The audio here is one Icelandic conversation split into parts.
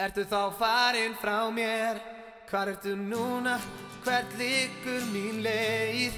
Ertu þá farin frá mér? Hvar ertu núna? Hvert liggur mín leið?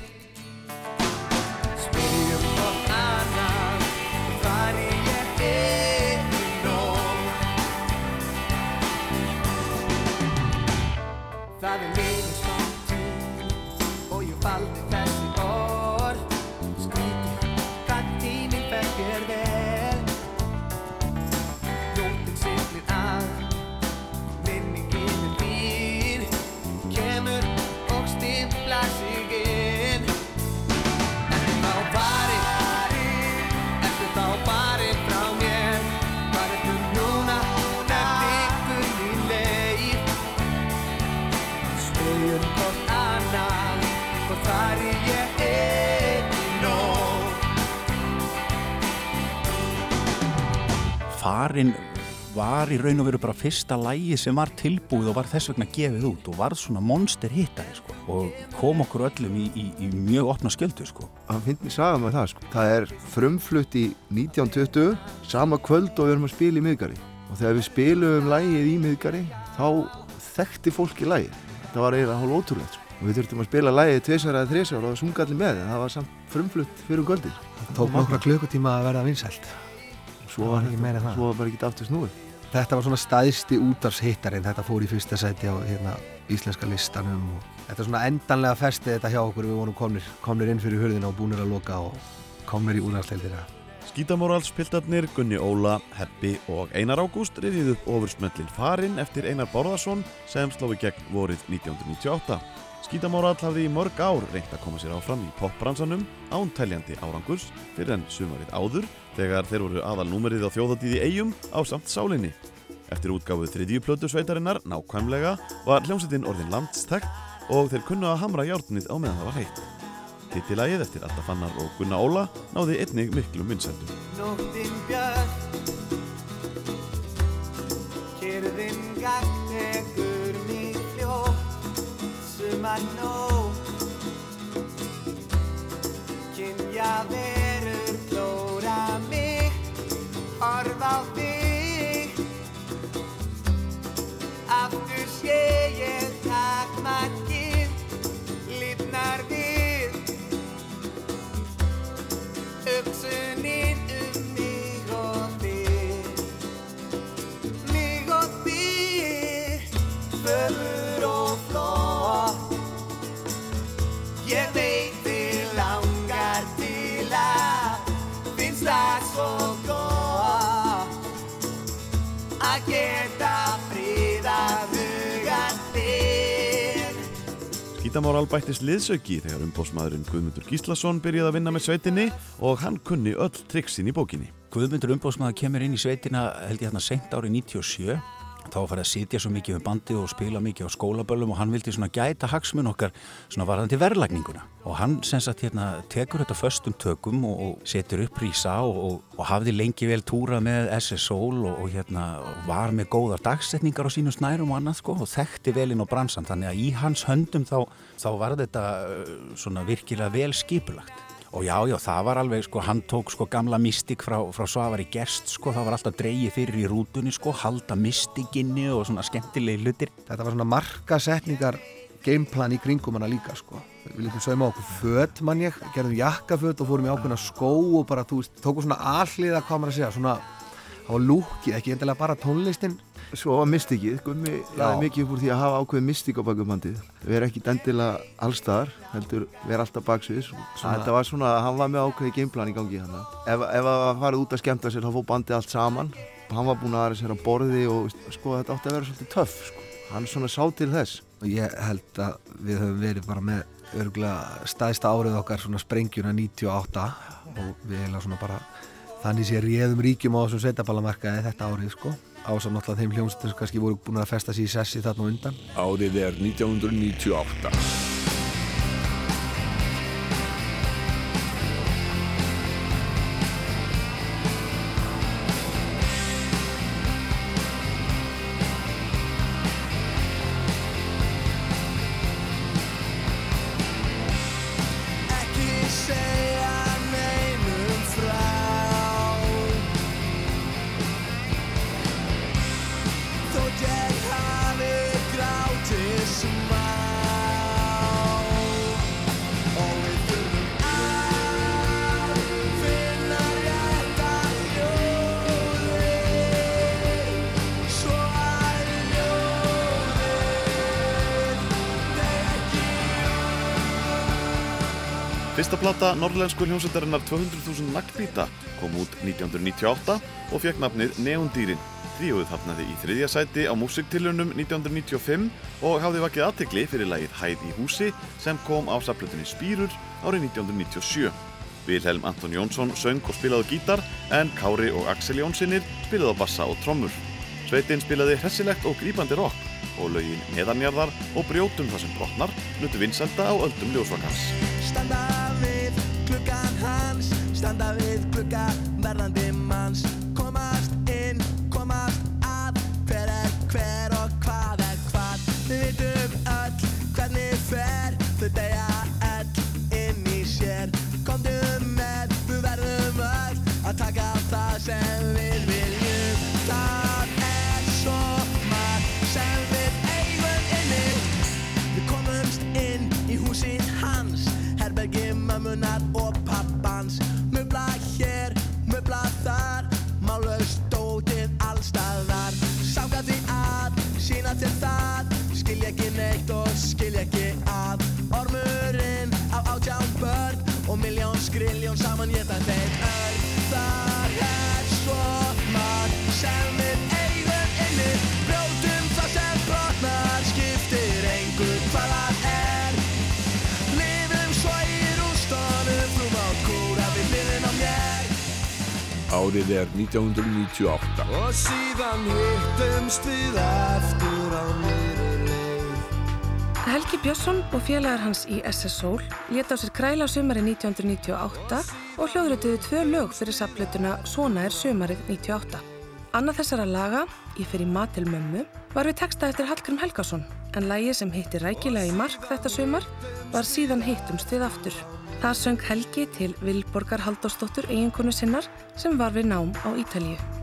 Farin var í raun og veru bara fyrsta lægi sem var tilbúið og var þess vegna gefið út og var svona monster hittari sko og kom okkur öllum í, í, í mjög opna skjöldu sko. hann finnst mér saga með það sko. það er frumflutt í 1920 sama kvöld og við erum að spila í miðgari og þegar við spilum lægið í miðgari þá þekkti fólki lægið það var eiginlega hálf ótrúlegt sko. og við þurftum að spila lægið tveisar eða þreisar og það var sungalli með en það var samt frumflutt fyrir um kvöldið Tók nokkra klukkutíma að verða vinsælt svo var, ekki meira það. svo var bara ekki aftur snúið Þetta var svona staðsti útarshittarinn Þetta fór í fyrsta sæti á hérna, íslenska listanum og Þetta er svona endanlega festið þetta hjá okkur Við vorum komnir, komnir inn fyrir hurðina og búnir að loka og komnir í úrnarsleildina Skítamóralspiltarnir Gunni Óla, Heppi og Einar Ágúst riðið upp ofursmöllin Farin eftir Einar Bárðarsson sem sló í gegn vorið 1998. Skítamóral hafði í mörg ár reynt að koma sér áfram í popbransanum án teljandi árangurs fyrir en sumarið áður þegar þeir voru aðal númerið á þjóðatíði eigum á samt sálinni. Eftir útgáfuð þriðju plötu sveitarinnar, nákvæmlega, var hljómsveitin orðin landstækt og þeir kunnu að hamra járnið á meðan það var heitt. Tittilægið eftir Alta Fannar og Gunna Óla náði einnig miklum vinsældum. Nóttin björn Kyrðin gagtekur mig fljótt Sumar nótt Kynja verur Horf á þig. Aftur sé ég takmarkið Lifnar við. Hugsunin Skítamóral bættist liðsauki þegar umbósmaðurinn Guðmundur Gíslason byrjaði að vinna með sveitinni og hann kunni öll triksin í bókinni. Guðmundur umbóðsmaður kemur inn í sveitina held ég hérna sent árið 97 þá var farið að sitja svo mikið með bandi og spila mikið á skólaböllum og hann vildi svona gæta hagsmun okkar svona varðandi verðlagninguna. Og hann sem sagt hérna tekur þetta föstum tökum og, og setur upp prísa og, og, og hafði lengi vel túrað með SSOL og, og hérna var með góðar dagsetningar á sínum snærum og annað sko og þekkti vel inn á bransan þannig að í hans höndum þá, þá var þetta uh, svona virkilega vel skipulagt Og já, já, það var alveg, sko, hann tók sko gamla mystik frá, frá Svavari Gerst, sko, það var alltaf dreigið fyrir í rútunni, sko, halda mystikinni og svona skemmtilegi hlutir. Þetta var svona markasetningar gameplan í kringum hana líka sko. Við lítum sauma okkur föt mann ég, gerðum jakkaföt og fórum í ákveðna skó og bara, þú veist, tókum svona alliða, hvað maður að segja, svona, var lúkið, ekki endilega bara tónlistin. Svo var mystikið, Gummi laði mikið upp úr því að hafa ákveðið mystik á bakum bandið. Við erum ekki endilega allstaðar, heldur við erum alltaf baksviðis Þetta var svona, hann var með ákveðið gameplan í gangi hann Ef, það farið út að skemmta sér, þá fór bandið allt saman. Hann var búinn að aðra sér á borði og sko þetta átti að vera svolítið töff sko. Hann svona sá til þess. Og ég held að við höfum verið bara með örgulega staðista árið okkar svona sprengjuna 98 og við heila svona bara þannig sé réðum ríkjum á þessum sveitaballamarkaði þetta árið sko. ásað náttúrulega þeim hljómsveitum sem kannski voru búin að festa sér í sessi þarna undan Árið er 1998. norrlensku hljómsveitarinnar 200.000 naglbíta kom út 1998 og fekk nafnið Neondýrin. Tríóið hafnaði í þriðja sæti á músiktilunum 1995 og hafði vakið aðtekli fyrir lagið Hæð í húsi sem kom á saflutinni Spýrur árið 1997. Vilhelm Anton Jónsson söng og spilaði gítar en Kári og Axel Jónsinnir spilaði bassa og trommur. Sveitin spilaði hressilegt og grípandi rock og lögin Neðanjarðar og Brjótum það sem brotnar nutu vinselda á öldum ljósvakans. Klukkan hans. Standa við klukka verðandi manns. Komast inn, komast að. Hver er hver og hvað er hvað. Við vitum öll hvernig fer. Þau deyja Árið er 1998. Og síðan hittumst við aftur á nýri leið Helgi Björnsson og félagar hans í SS Soul leta á sér kræla á sumari 1998 og hljóðrötuðu tvö lög fyrir saflutuna Svona er sumarið 98. Annað þessara laga, Ég fer í mat til mömmu, var við texta eftir Hallgrim Helgason en lagi sem hitti rækilega í mark þetta sumar var síðan hittumst við aftur. Það söng Helgi til Vilborgar Halldórsdóttur eiginkonu sinnar sem var við nám á Ítalíu.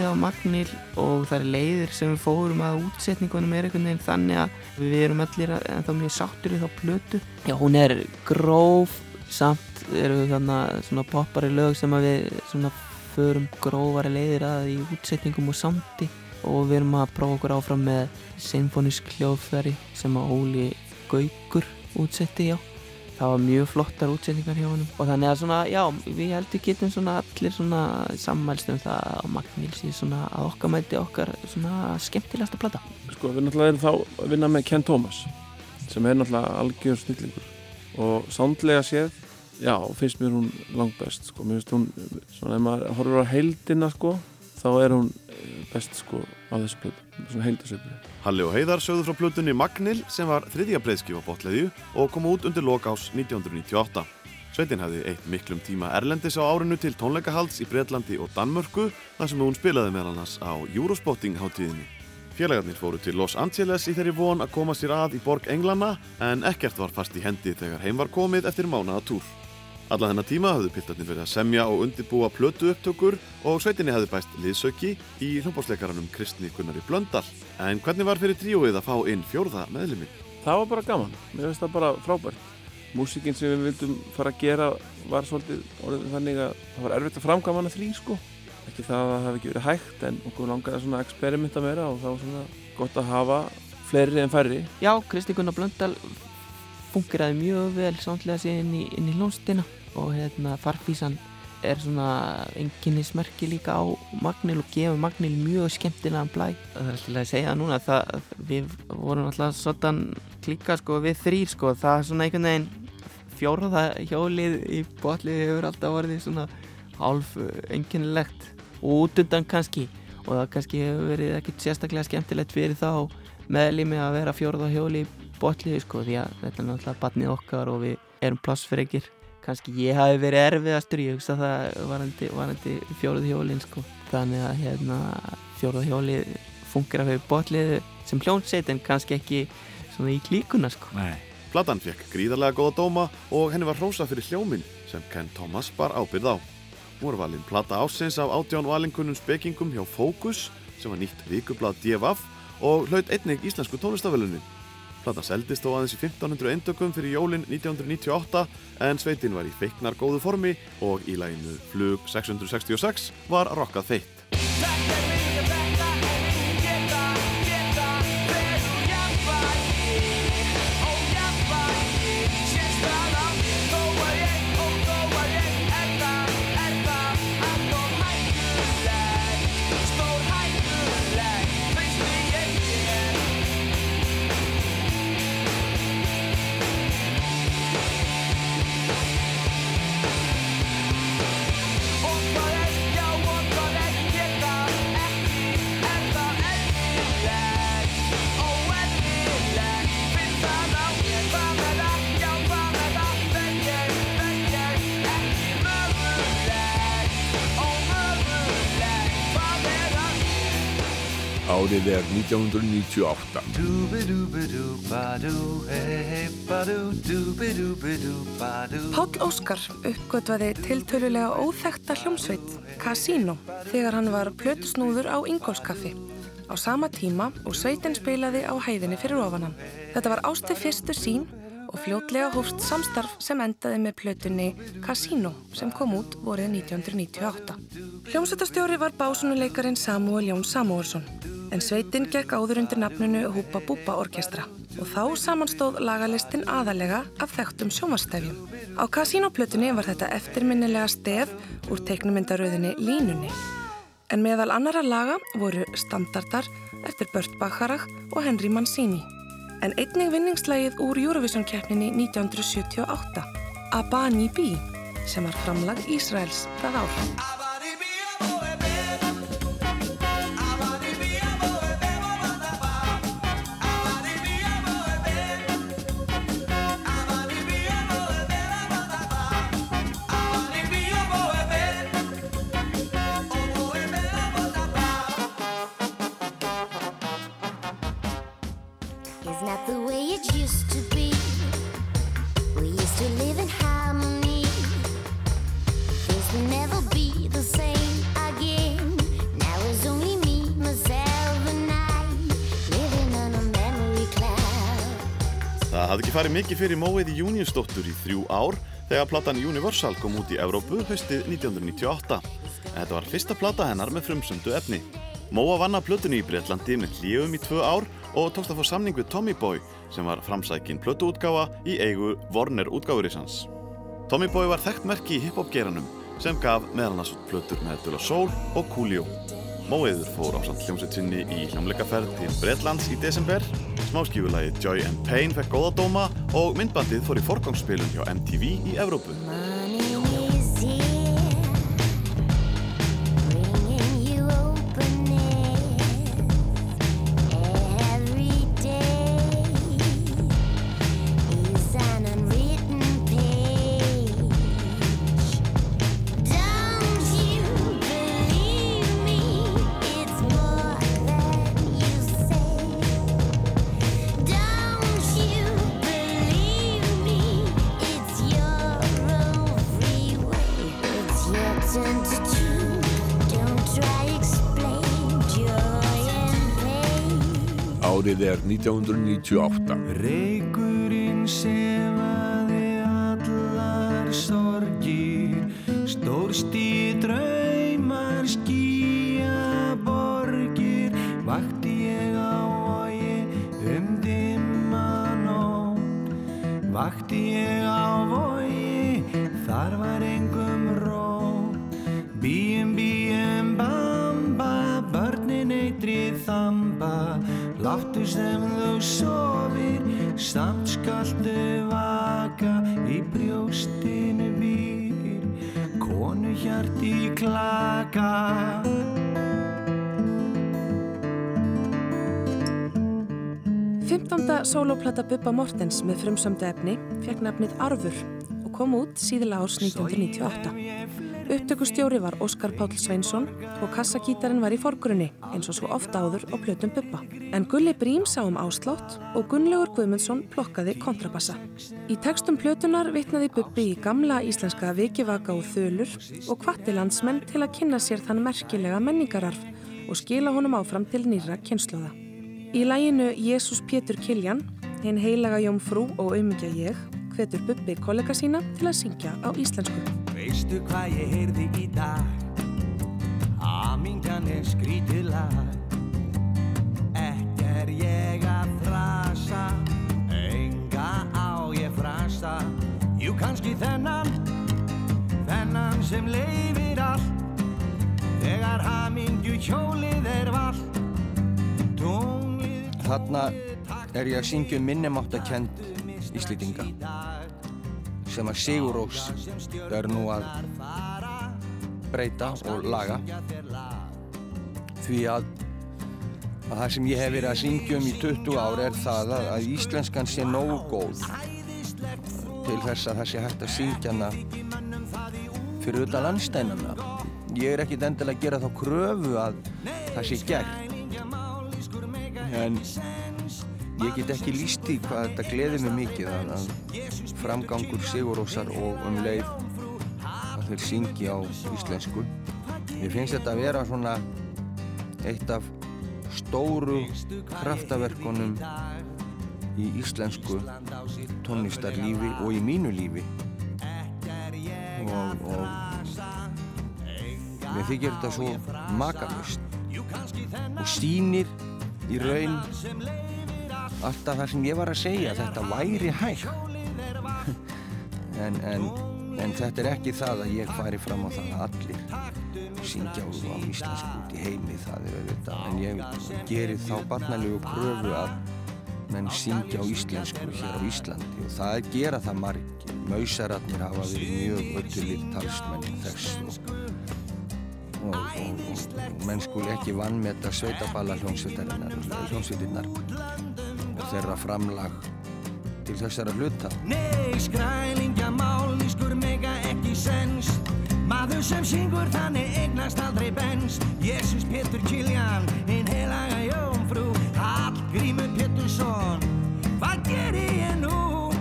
Soundið á Magnil og það er leiðir sem við fórum að útsetningunum er einhvern veginn þannig að við erum allir að- ennþá mjög sáttur í þá plötu. Já, hún er gróf samt eru þannig svona poppari lög sem að við svona förum grófari leiðir að í útsetningum og soundi og við erum að prófa okkur áfram með symfónisk hljóðfæri sem að Óli Gaukur útsetti, já það var mjög flottar útsetningar hjá honum. Og þannig að svona, já, við heldur getum svona allir svona sammælst um það að Magnils er svona að okkar mæti okkar svona skemmtilegasta plata. Sko, við náttúrulega erum þá að vinna með Ken Thomas sem er náttúrulega algjör snillingur. Og sándlega séð já, finnst mér hún langt best sko, mér finnst hún, svona ef maður horfur á heildina sko, þá er hún best sko á þessu plötu svona heildasöfni Halli og Heiðar sögðu frá plötunni Magnil sem var þriðja breyðskif á botleðju og kom út undir lokás 1998. Sveitin hefði eitt miklum tíma erlendis á árinu til tónleikahalds í Breitlandi og Danmörku þar sem hún spilaði meðal annars á Eurospotting hátíðinni. Félagarnir fóru til Los Angeles í þeirri von að koma sér að í borg Englana en ekkert var fast í hendi þegar heim var komið eftir mánaða túr. Alla þennan tíma hafðu piltarnir verið að semja og undirbúa plötu upptökur og sveitinni hefði bæst liðsauki í hljómbásleikaranum Kristni Gunnari Blöndal. En hvernig var fyrir tríóið að fá inn fjórða meðlumi? Það var bara gaman, mér finnst það bara frábært. Músikinn sem við vildum fara að gera var svolítið orðið þannig að það var erfitt að framkama hana þrý sko. Ekki það að það hefði ekki verið hægt en okkur langaði svona að experimenta meira og það var svona gott að hafa fleiri en færri. Já, Kristi Gunnar Blöndal fungeraði mjög vel samtlega sér inn í, inn í hljónstina og hérna farfísan er svona enginnismerki líka á Magnil og gefur Magnil mjög skemmtilegan blæ. Það er alltaf að segja núna það, við vorum alltaf svona klíka sko við þrýr sko. Það er svona einhvern veginn fjórða hjólið í botlið hefur alltaf verið svona hálf enginnilegt og út undan kannski og það kannski hefur verið ekkert sérstaklega skemmtilegt fyrir þá meðlými að vera fjórða hjóli í botlið sko því að þetta er náttúrulega batnið okkar og við erum plássfrekir kannski ég hafi verið erfiðastur ég hugsa það varandi, varandi fjóruð hjólin sko. þannig að hérna, fjóruð hjóli funkar að fyrir botlið sem hljónseit en kannski ekki svona í klíkuna sko. Platan fekk gríðarlega góða dóma og henni var hrósa fyrir hljóminn sem Ken Thomas bar ábyrð á. Hún var valinn plata ásins af átján valingunum spekingum hjá Focus sem var nýtt vikublad DFF og hlaut einnig íslensku tónlistafölunin. Platan seldist þó aðeins í 1500 eindökum fyrir jólinn 1998 en sveitin var í feiknar góðu formi og í læginu Flug 666 var rockað feitt. Árið er 1998. Páll Óskar uppgötvaði tiltölulega óþekta hljómsveit, Casino, þegar hann var plötusnúður á Ingolskaffi á sama tíma og sveitin spilaði á hæðinni fyrir ofanan. Þetta var ásti fyrstu sín og fljótlega hófst samstarf sem endaði með plötunni Casino sem kom út vorið 1998. Hljómsveitastjóri var básunuleikarin Samuel Jón Samuelsson en sveitin gekk áður undir nafnunu Húpa Búpa Orkestra og þá samanstóð lagalistin aðalega af þekktum sjómanstefjum. Á Casino-plötunni var þetta eftirminnilega stef úr teiknumyndaröðinni Línunni en meðal annara laga voru standardar eftir Bört Bacharach og Henry Mancini. En einnig vinningslægið úr Eurovision-keppninni 1978, Abani B, sem var framlag Ísraels það ár. Ekki farið mikið fyrir móið í Júniusdóttur í þrjú ár þegar platan Universal kom út í Evrópu haustið 1998. En þetta var fyrsta plata hennar með frumsöndu efni. Móa vann að plötunni í Breitlandi með hljöfum í tvö ár og tókst að fá samning við Tommy Boy sem var framsækin plötuútgáfa í eigu Warner útgáfurísans. Tommy Boy var þekkt merki í hip-hop geranum sem gaf meðal út plötur með Dula Soul og Coolio. Móiður fór á samt hljómsveit sinni í hljómleikaferð til Bretlands í desember, smáskífulagi Joy and Pain fekk góða dóma og myndbandið fór í forgangsspilun hjá MTV í Evrópu. 1998. 15. sólóplata Bubba Mortens með frumsamdu efni fekk nafnið Arfur og kom út síðla árs 1998. Upptökustjóri var Óskar Páll Sveinsson og kassakítarinn var í forgrunni eins og svo ofta áður á plötum Bubba. En Gulli Brím sá um áslátt og Gunnlaugur Guðmundsson plokkaði kontrabassa. Í textum plötunar vitnaði Bubbi í gamla íslenska vikivaka og þölur og hvatti landsmenn til að kynna sér þann merkilega menningararf og skila honum áfram til nýra kynnslóða. Í læginu Jésús Pétur Kiljan, hinn heilaga jómfrú og auðmyggja ég, hvetur Bubbi kollega sína til að syngja á íslensku. Veistu hvað ég heyrði í dag? Amingan er skrítið lag Ekki er ég að frasa Enga á ég frasa Jú kannski þennan Þennan sem leifir allt Þegar hamingju hjólið er vall Tunglið Þarna er ég að syngja um minnumáttakend Íslýtinga sem að Sigur Rós er nú að breyta og laga. Því að, að það sem ég hef verið að syngja um í 20 ár er það að, að íslenskan sé nógu góð til þess að það sé hægt að syngja hana fyrir utan landsteinana. Ég er ekkit endilega að gera þá kröfu að það sé gert. En ég get ekki líst í hvað þetta gleði mig mikið að, að framgangur Sigurósar og um leið að þeir syngi á íslensku. Ég finnst þetta að vera svona eitt af stóru kraftaverkunum í íslensku tónlistarlífi og í mínu lífi og, og mér þykir þetta svo makalust og sýnir í raun alltaf það sem ég var að segja þetta væri hægt. En, en, en þetta er ekki það að ég fari fram á það að allir syngja á, á íslensku út í heimi það er auðvitað. En ég gerir þá barnalegu pröfu að menn syngja á íslensku hér á Íslandi. Og það er gera það margir. Mausararnir hafa verið mjög öllulir talsmenn þess. Og og, og, og menn skul ekki vannmeta sveitaballa hljómsveitarinnar hljómsveitinnar og þeirra framlag til þessara hluta. Nei, skrælingja mállískur mega ekki sens. Maður sem syngur þannig eignast aldrei bens. Jésús Pétur Kiljan, hinn heilaga jómfrú Hallgrímur Pétursson, hvað gerir ég nú?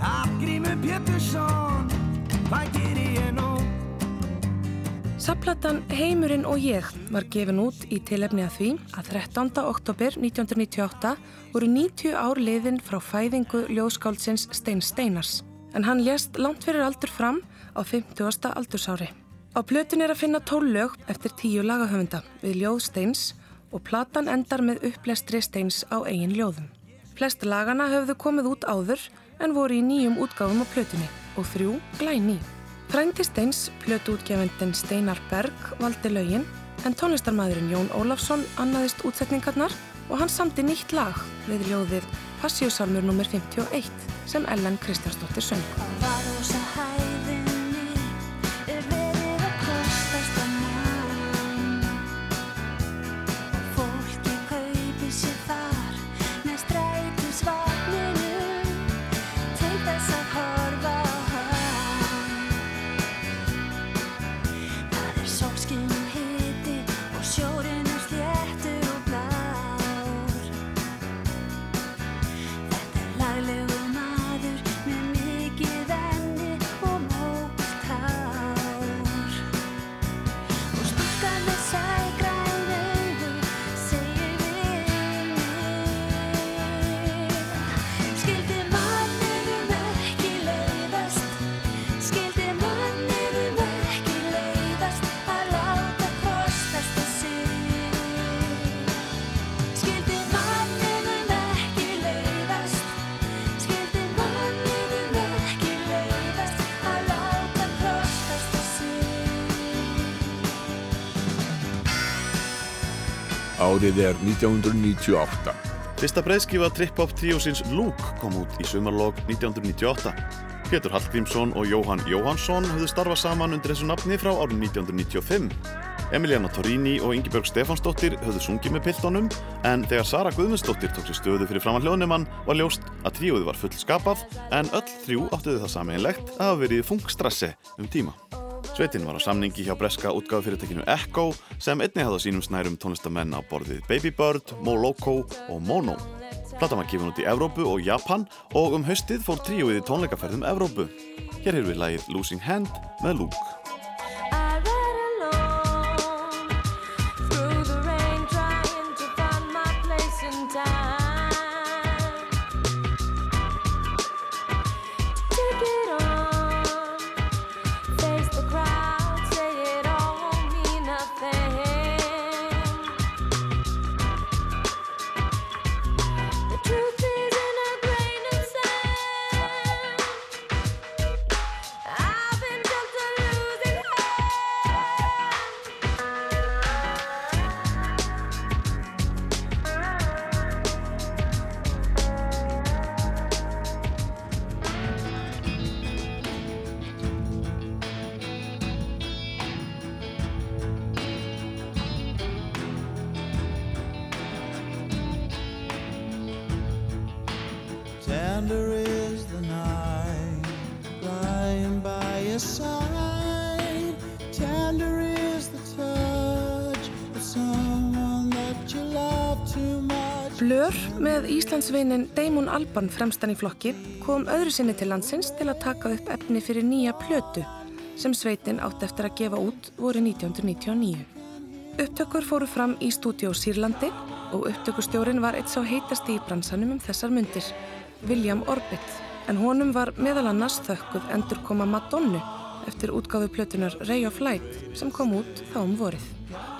Hallgrímur Pétursson, Sapplatan Heimurinn og ég var gefin út í tilefni að því að 13. oktober 1998 voru 90 ár liðin frá fæðingu ljóðskáldsins Stein Steinars en hann lést langt fyrir aldur fram á 50. aldursári. Á plötun er að finna tól lög eftir tíu lagahöfunda við ljóð Steins og platan endar með upplestri steins á eigin ljóðum. Flest lagana höfðu komið út áður en voru í nýjum útgáfum á plötunni og þrjú glæni. Frændi Steins, plötuútgefendin Steinar Berg, valdi lögin en tónlistarmæðurinn Jón Ólafsson annaðist útsetningarnar og hann samti nýtt lag við ljóðið Passíusalmur nr. 51 sem Ellen Kristjánsdóttir söng. Árið er 1998. Fyrsta breyðskifa trip-hop tríósins Luke kom út í sumarlog 1998. Pétur Hallgrímsson og Jóhann Jóhannsson höfðu starfað saman undir þessu nafni frá árið 1995. Emiliana Torini og Ingibjörg Stefansdóttir höfðu sungið með piltónum en þegar Sara Guðmundsdóttir tók sér stöðu fyrir framann hljóðnumann var ljóst að tríóði var full skapað en öll þrjú áttuðu það sameinlegt að hafa verið í fungstrassi um tíma. Sveitin var á samningi hjá breska útgáðufyrirtekinu Echo sem einnig hafði sínum snærum tónlistamenn á borðið Baby Bird, Moloko og Mono. Platan var gefin út í Evrópu og Japan og um haustið fór tríóið í tónleikaferðum Evrópu. Hér hefur við lagið Losing Hand með Luke. Damon Alban fremstan í flokki kom öðru sinni til landsins til að taka upp efni fyrir nýja plötu sem sveitin átt eftir að gefa út voru 1999. Upptökur fóru fram í stúdíó Sýrlandi og upptökustjórin var eitt sá heitasti í bransanum um þessar myndir, William Orbit, en honum var meðal annars þökkuð endurkoma Madonnu eftir útgáfu plötunar Ray of Light sem kom út þá um vorið.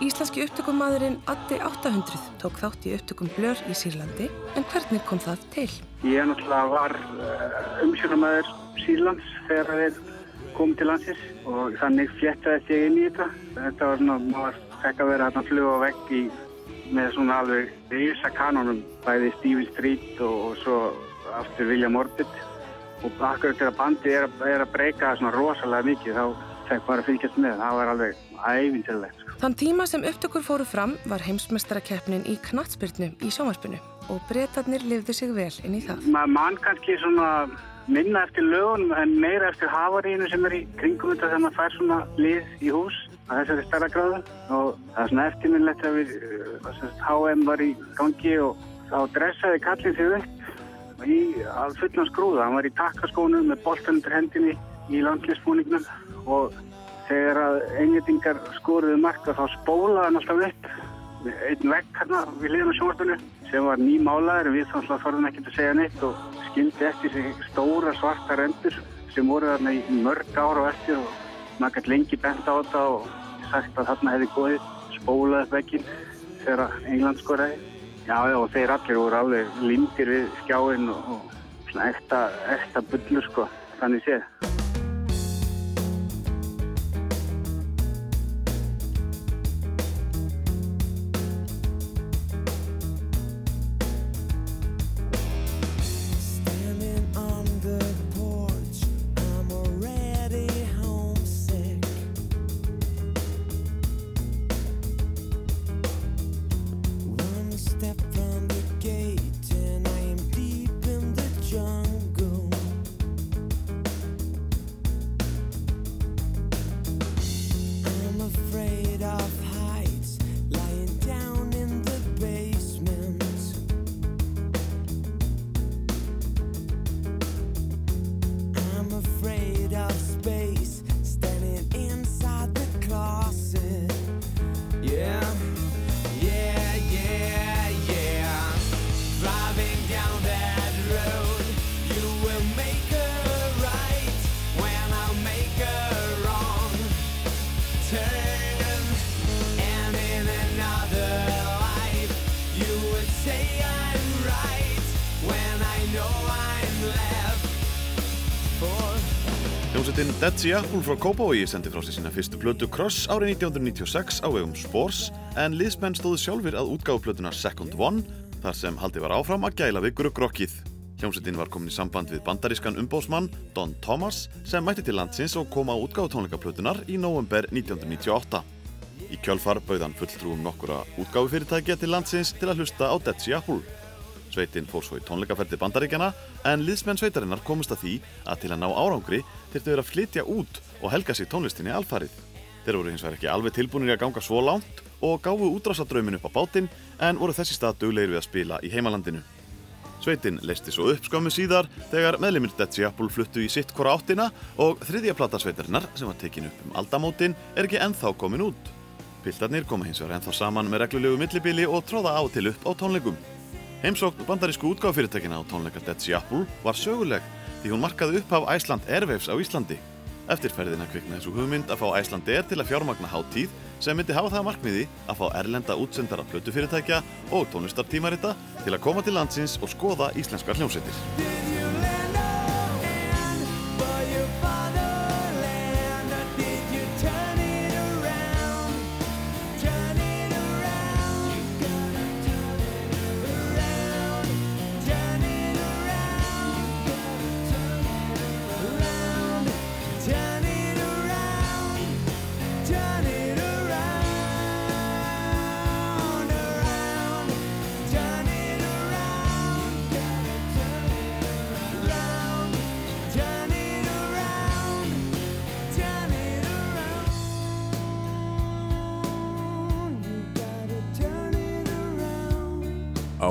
Íslenski upptökumadurinn Addi 800 tók þátt í upptökum Blur í Sýrlandi, en hvernig kom það til? Ég náttúrulega var umsjónamæður Sýrlands þegar þeir kom til landsins og þannig fléttaðist ég inn í þetta. Þetta var svona, maður fekk að vera þarna flug á vegg í með svona alveg risa kanonum, bæði Stevie Street og, og svo aftur William Orbit og akkurat þegar bandi er, er að breyka svona rosalega mikið þá fekk bara fylgjast með, það var alveg ævintilegt. Sko. Þann tíma sem upptökur fóru fram var heimsmestarakeppnin í knattspyrnu í sjónvarpinu og breytarnir lifðu sig vel inn í það. maður mann kannski svona minna eftir lögunum en meira eftir hafarínu sem er í kringum þetta þegar maður fær svona lið í hús að þessari stærra gráðu og það er svona eftirminnlegt að við HM var í gangi og þá dressaði kallin sig upp í að fullan skrúða hann var í takkaskónu með boltan undir hendinni í landlisbúningnum og þegar að engetingar skoruðu marka þá spólaði hann alltaf upp einn vegg hérna við liðum á sjónvarpinu sem var nýmálaður við þannig að þorðum ekki að segja neitt og skildi eftir sig stóra svarta rendur sem voru þarna í mörg ára á eftir og maður gæti lengi bent á þetta og sagt að þarna hefði góðið spólað upp vegginn þegar England skoraði. Já, já, og þeir allir voru alveg lindir við skjáin og, og svona ekta, ekta bullur, sko, þannig séð. Hljómsveitin Dead Sea Apple frá Kópavogi sendi frá sér sína fyrstu plötu Cross árið 1996 á vegum Spores en liðsmenn stóðu sjálfur að útgáfu plötuna Second One þar sem haldið var áfram að gæla við gruggrokkið. Hljómsveitin var komin í samband við bandarískan umbóðsmann Don Thomas sem mætti til landsins og kom á útgáfu tónleikaplötunar í november 1998. Í kjölfar bauðan fulltrúum nokkura útgáfu fyrirtækja til landsins til að hlusta á Dead Sea Apple. Sveitin fór svo í tónleikaferði bandaríkjana en liðsmenn sveitarinnar komust að því að til að ná árangri þyrftu þeir að flytja út og helga sig tónlistinni alfarið. Þeir voru hins vegar ekki alveg tilbúinir að ganga svo langt og gáfu útrásadraumin upp á bátinn en voru þessi stað duglegir við að spila í heimalandinu. Sveitin leisti svo upp skömmu síðar þegar meðlimir Dead Sea Apple fluttu í sitt hvora áttina og þriðja plata sveitarinnar sem var tekin upp um aldamótin er ekki ennþá komin út. Piltarnir koma hins vegar ennþá saman með reglulegu millibili og tróða á til upp á tónleikum. Heimsókn bandarísku útgáðfyrirtækina á tónleika Dead Sea Apple var söguleg því hún markaði upphaf Iceland Airwaves á Íslandi. Eftir ferðina kviknaði þessu hugmynd að fá Iceland Air til að fjármagna hátíð sem myndi hafa það að markmiði að fá erlenda útsendara plötufyrirtækja og tónlistartímarita til að koma til landsins og skoða íslenskar hljómsveitir.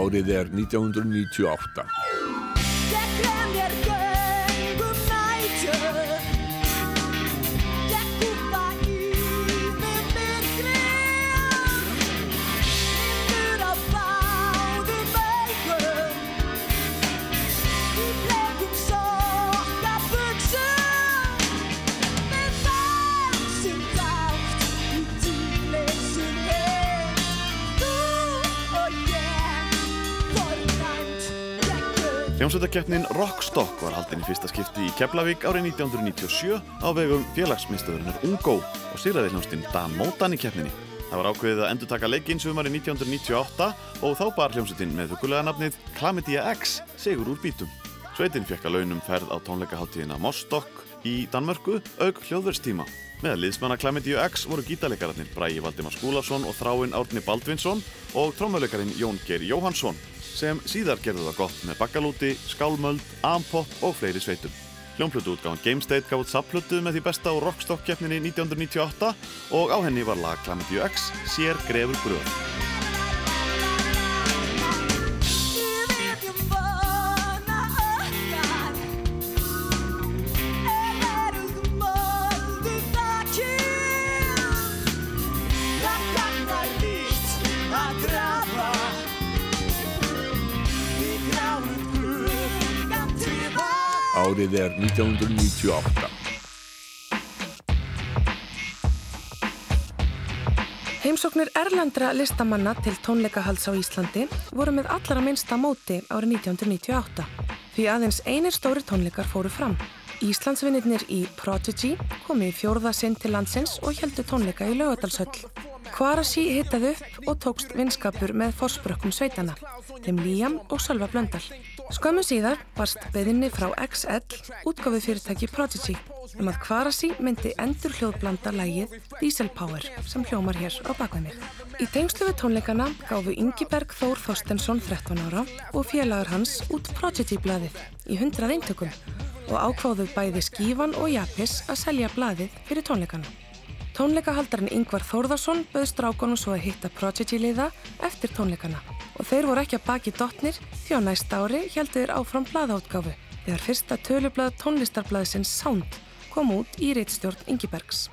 Árið er 1998. Ég gegn Hljómsveitakeppnin Rockstock var haldin í fyrsta skipti í Keflavík árið 1997 á vegum félagsmiðstöðurinnar Ungó og sýraði hljómsdinn Dan Mótan í keppninni. Það var ákveðið að endurtaka leikinn sumari 1998 og þá bar hljómsveitin með hugulega nafnið Chlamydia X sigur úr bítum. Sveitin fekk að launum ferð á tónleikaháttíðina Mosstock í Danmörku auk hljóðverstíma. Með liðsmanna Chlamydia X voru gítarleikararnir Bræi Valdimar Skúlason og Þráinn Árni Baldvinsson og trómuleikarinn Jón Geir Jóhansson sem síðar gerðu það gott með Baggalúti, Skálmöld, Ampop og fleiri sveitum. Hljómplötu útgáðan Game State gaf út sapplötu með því besta á Rockstock-keppninni 1998 og á henni var lag Chlamydia X Sér grefur gröð. Árið er 1998. Heimsóknir erlendra listamanna til tónleikahalds á Íslandi voru með allra minnsta móti árið 1998 því aðeins einir stóri tónleikar fóru fram. Íslandsvinnirnir í Prodigy komi í fjórða sinn til landsins og heldu tónleika í laugadalshöll. Kvarasi hittaði upp og tókst vinskapur með fórsprökkum sveitana, þeim Líam og Sölva Blöndal. Skömmu síðar barst beðinni frá XL útgáfið fyrirtæki Prodigy um að Kvarasi myndi endur hljóðblanda lægið Diesel Power sem hljómar hér á bakveð mig. Í tengslu við tónleikana gáfu Ingiberg Þór Þorstensson 13 ára og félagur hans út Prodigy blaðið í 100 eintökum og ákváðu bæði skífan og Japis að selja blaðið fyrir tónleikana. Tónleikahaldarinn Yngvar Þórðarsson bauð strákonum svo að hitta Prodigy liða eftir tónleikana og þeir voru ekki að baki dotnir því á næsta ári heldur þeir áfram blaðáttgáfu þegar fyrsta tölublað tónlistarblaðsins Sound kom út í reittstjórn Ingibergs.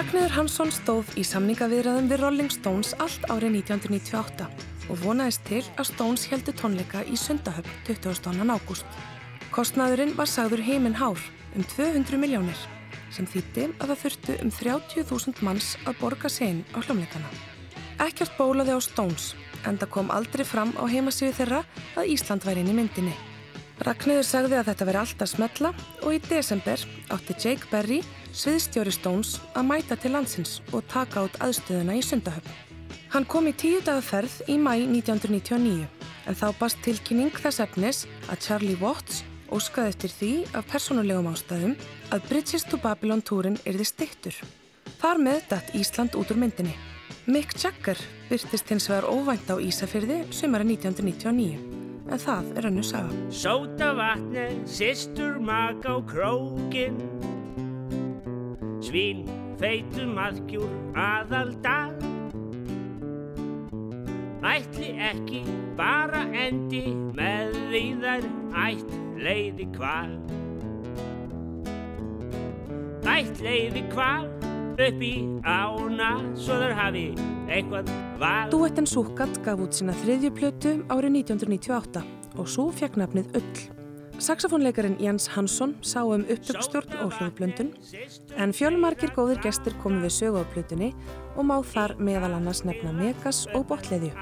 Ragnhildur Hansson stóð í samningaviðræðum við Rolling Stones allt árið 1998 og vonaðist til að Stones heldur tónleika í Sundahöfn 20. ágúst. Kostnaðurinn var sagður heiminn hár um 200 miljónir sem þýtti að það þurftu um 30.000 manns að borga sen á hljómleikana. Ekkert bólaði á Stones en það kom aldrei fram á heimasíðu þeirra að Ísland væri inn í myndinni. Ragnhildur sagði að þetta veri alltaf smetla og í desember átti Jake Berry, sviðstjóri Stones, að mæta til landsins og taka át aðstöðuna í Sundahöfn. Hann kom í tíu dagaferð í mæ 1999 en þá bast tilkynning þess efnis að Charlie Watts óskaði eftir því af persónulegum ástæðum að Bridges to Babylon túrin yrði stittur. Þar með dætt Ísland út úr myndinni. Mick Jagger byrtist hins vegar óvænt á Ísafyrði sumari 1999 en það er önnu saga. Sóta vatni, sýstur mag á krókin Svín, feitum aðgjúr, aðal dag Ætli ekki bara endi með því þær ætt leiði hval. Ætt leiði hval upp í ána svo þar hafi eitthvað val. Duetten Súkat gaf út sína þriðju plötu árið 1998 og svo fekk nafnið Ull. Saxofónleikarin Jens Hansson sá um upptökstjórn og hljóðblöndun en fjölmarkir góðir gestir komu við sögu á plötunni og má þar meðal annars nefna Megas og Botleðju.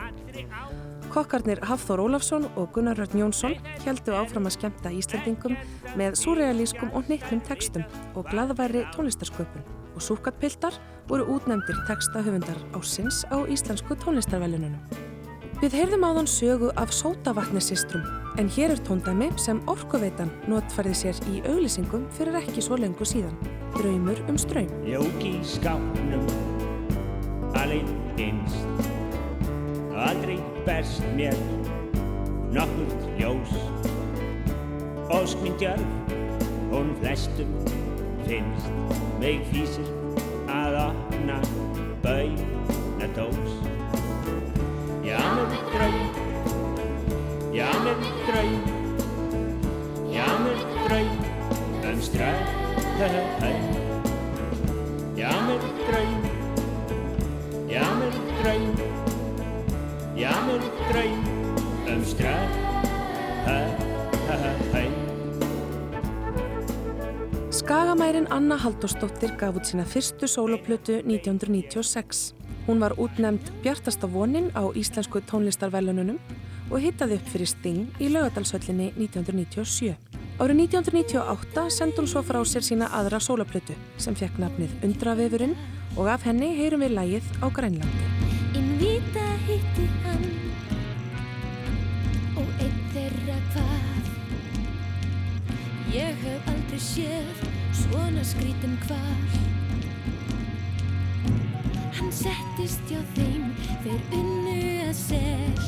Kokkarnir Hafþór Ólafsson og Gunnar Rörn Jónsson heldu áfram að skemta Íslandingum með súrealískum og nýttum textum og gladværi tónlistarsköpun og súkatpiltar voru útnefndir textahöfundar ásins á íslensku tónlistarvelununum. Við heyrðum áðan sögu af sótavatnisistrum en hér er tóndæmi sem orkuveitan notfærði sér í auglýsingum fyrir ekki svo lengu síðan. Draumur um ströym. Jók í skápnum Alinn innst Aldrei berst mér Nokkurt ljós Óskminn djörf Hún flestum finnst Mig fýsir að opna Bauna dós Já með draum. Já með draum. Já með draum. Um ströym Já með draum. Já með draum. Já með draum. Um ströym Skagamærin Anna Halldórsdóttir gaf út sína fyrstu sóloplötu 1996. Hún var útnefnd Bjartasta vonin á Íslensku tónlistarvelununum og hittaði upp fyrir Sting í laugadalsöllinni 1997. Árið 1998 sendi hún svo frá sér sína aðra sóloplötu sem fekk nafnið Undravefurinn og af henni heyrum við lægið á Grænlandi. Invita hitti hann og einn þeirra hvað Ég hef aldrei séð svona skrítin hvar hjá þeim þeir unnu að sel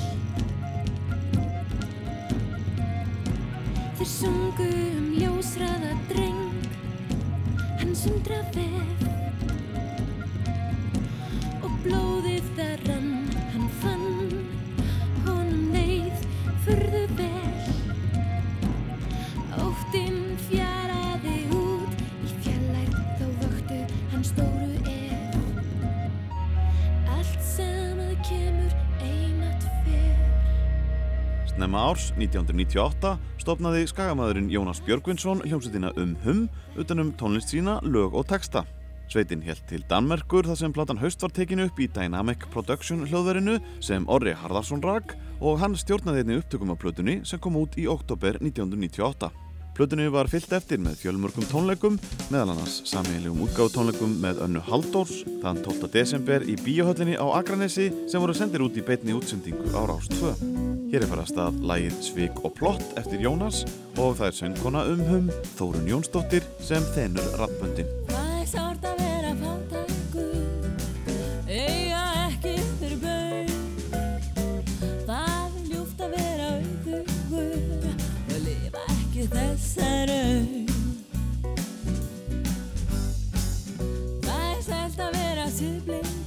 Þeir sungu um ljósraða dreng Hann sundra vef 1998, stopnaði skagamæðurinn Jónas Björgvinsson hljómsveitina um hum utanum tónlist sína, lög og texta. Sveitin hélt til Danmerkur þar sem platan Haust var tekinu upp í Dynamic Production hljóðverinu sem Orri Harðarsson rak og hann stjórnaði einni upptökum af plötunni sem kom út í oktober 1998. Plötunni var fyllt eftir með fjölmörgum tónleikum, meðal annars sameiginlegum útgáfutónleikum með Önnu Halldórs þann 12. desember í Bíóhöllinni á Akranesi sem voru sendir út í beinni útsendingu á Rás 2. Hér er farast að lægið Svig og Plott eftir Jónas og það er söngkona um hum Þórun Jónsdóttir sem þennur rappböndin. Það er sælt að vera siðblindur,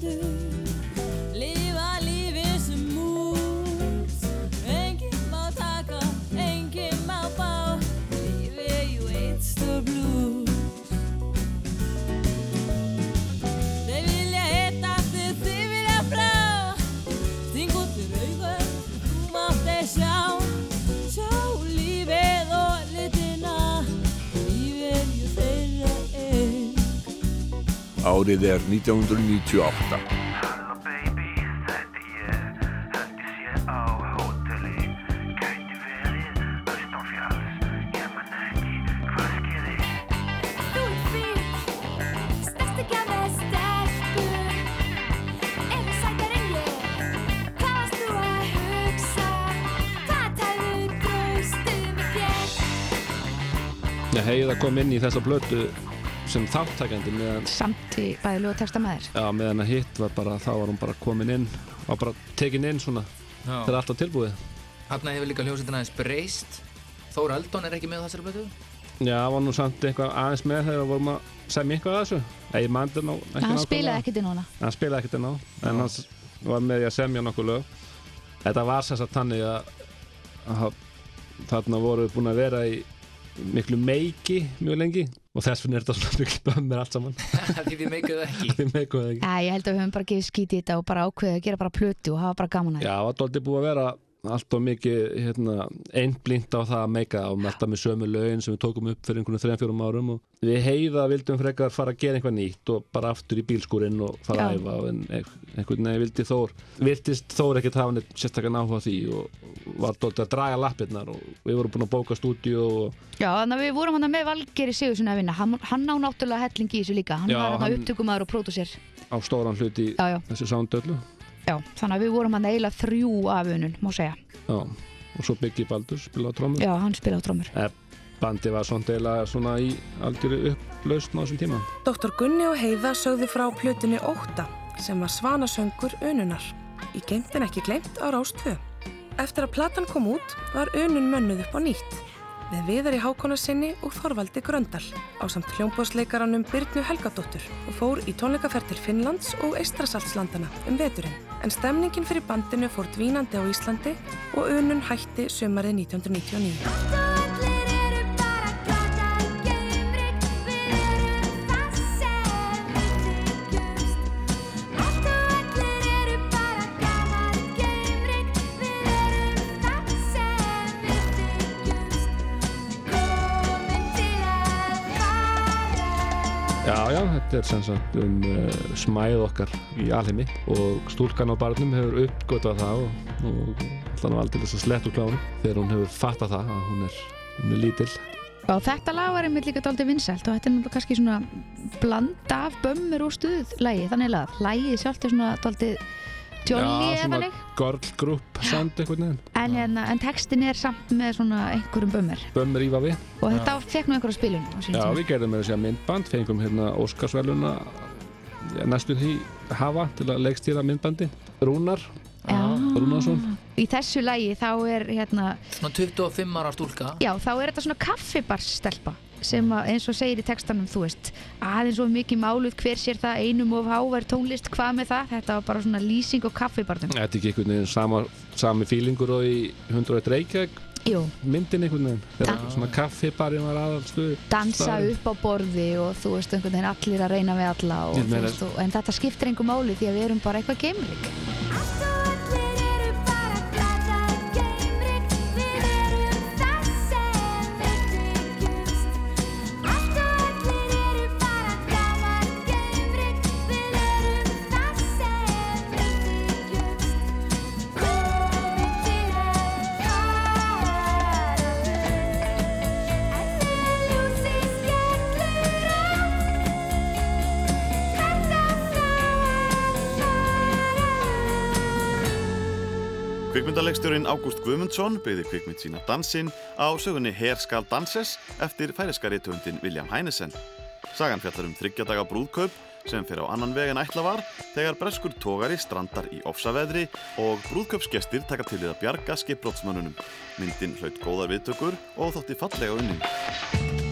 traustu með þér? Já, Heiða kom inn í þessa blötu sem þáttakandi meðan, samt í bæði lög og texta með þér já, meðan að hitt var bara, þá var hún bara komin inn og bara tekin inn svona Já. þegar allt var tilbúið. Þarna hefur líka hljómsveitin aðeins breyst Þóra Eldon er ekki með á þessari blötu Já, var nú samt eitthvað aðeins með þegar vorum að semja eitthvað að þessu. Ég mandi ná ekki hann spilaði ekkert inn núna Hann spilaði ekkert inn á, en hann var með því að semja nokkuð lög. Þetta var sér satt þannig að, að þarna voru búin að vera í miklu meiki mjög lengi og þess vegna er þetta svona miklu bömmir allt saman. Því þið meikuðu ekki það ekki. Já, ég held að við höfum bara gefið skítið í þetta og bara ákveðið að gera bara plötu og hafa bara gaman að Já, það var dálítið búið að vera allt og mikið hérna, einblínt á það að meika og alltaf með sömu lögin sem við tókum upp fyrir einhvern þrejum fjórum árum og við heiða vildum frekar fara að gera eitthvað nýtt og bara aftur í bílskúrinn og fara að Já. æfa en einhvern veginn vildi Þór viltist Þór ekkert hafa neitt sérstakann áhuga á því og var dálítið að draga lappirnar og við vorum búin að bóka stúdíu og Já, þannig að við vorum hann með Valgeri Sigurðsson að vinna. Hann, hann á náttúrulega helling í þessu líka. Hann Já, var hann hann- upptökumæður og pródúsir. á stóran hluti í þessu sándöllu Já, þannig að við vorum hann eiginlega þrjú af unun, má segja Já, og svo Biggie Baldur spilaði á trómur Já, hann spilaði á trómur Eh, Bandi var svona í algjöru upplausn á þessum tíma Dr. Gunni og Heiða sögðu frá plötunni Óta sem var svanasöngur Ununar. Í geimt en ekki gleimt á Rás 2. Eftir að platan kom út var Unun mönnuð upp á nýtt með viðar í hákona sinni og Þorvaldi Gröndal á samt hljómbóðsleikaranum Byrnu Helgadóttur og fór í tónleikaferð til Finnlands og Eistrasaltslandana um veturinn. En stemningin fyrir bandinu fór dvínandi á Íslandi og Unun hætti sömarið 1999. þetta er sem sagt um uh, smæð okkar í alheimi og stúlkan á barnum hefur uppgötað það og, og alltaf aldrei þess að slett úr klánu þegar hún hefur fattað það að hún er, hún er lítil. Og þetta lag var einmitt líka dálítið vinsælt og þetta er náttúrulega kannski svona blanda af bömmur og stuð lagi, þannig að lagið sjálft er svona dálítið já, eða þannig girl group sound einhvern veginn. en, hérna, en textin er samt með svona einhverjum bömmur Bömmur ífa við. og þetta fekk nú einhverja spilun Já, tíma. við gerðum með þessi að myndband, fengum hérna Óskarsveluna næstu því hafa til að leikstýra myndbandi. Rúnar, Rúnarsson. í þessu lagi þá er hérna, Svona 25 ára stúlka já þá er þetta svona kaffibarstelpa sem að, eins og segir í textanum þú veist, aðeins of mikið máluð hver sér það einum of hávær tónlist hvað með það, þetta var bara svona lýsing og kaffibarnum. Þetta er ekki einhvern veginn sama, sami fílingur og í 101 Reykjavík? Myndin einhvern veginn? Þegar svona kaffibarinn var aðalstuð dansa upp á borði og þú veist einhvern veginn allir að reyna við alla og, veist, og, en þetta skiptir engu máli því að við erum bara eitthvað geimrik Kvikmyndaleikstjórin Ágúst Guðmundsson byggði kvikmynd sína Dansinn á sögunni Her skal danses eftir færiskari töndin William Heinesen. Sagan fjallar um þryggjadaga brúðkaup sem fyrir á annan veg en ætla var þegar breskur tógari strandar í ofsaveðri og brúðkaupsgestir taka til við að bjarga skipbrótsmönnunum. Myndin hlaut góðar viðtökur og þótti fallega unnin.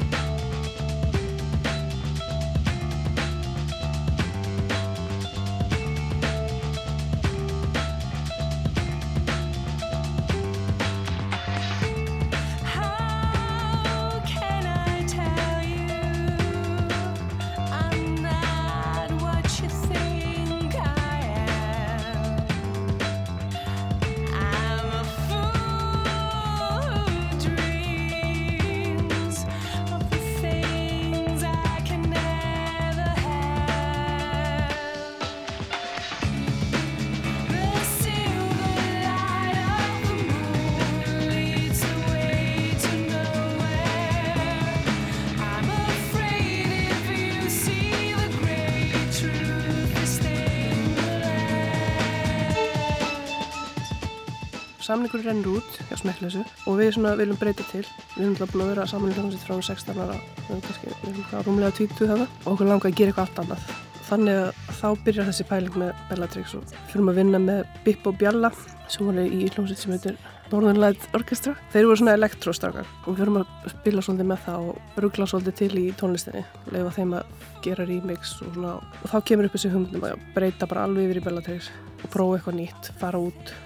Samningur rennur út hjá smekkleysu og við svona viljum breyta til. Við erum alltaf búin að vera saman í hljómsveit frá 16 ára, við erum kannski við erum hvað, rúmlega 20 þarna og okkur langar að gera eitthvað allt annað. Þannig að þá byrjar þessi pæling með Bellatrix og fyrir að vinna með Bippo Bjalla sem voru í hljómsveit sem heitir Northern Light Orchestra. Þeir voru svona elektróstrakar og við fyrir að spila svolítið með það og ruggla svolítið til í tónlistinni, leifa þeim að gera remix og svona og þá kemur upp þessi hugmyndum að breyta bara alveg yfir í Bellatrix og prófa eitthvað nýtt, fara út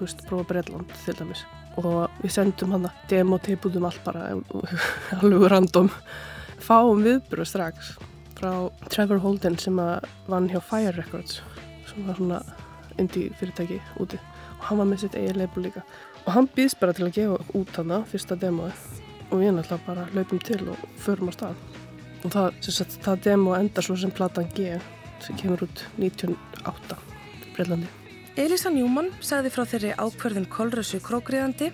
veist, prófa Breitland til dæmis. Og við sendum hann að demo-tape út um allt bara alveg random. Fáum viðbröð strax frá Trevor Holden sem að vann hjá Fire Records sem var svona indie fyrirtæki úti. Og hann var með sitt eigin label líka. Og hann býðst bara til að gefa út hann fyrsta demoið. Og við náttúrulega bara hlaupum til og förum á stað. Og það, það demo endar svo sem platan G sem kemur út 98 í Breitlandi Elisa Newman sagði frá þeirri ákverðin Kolrössu krókriðandi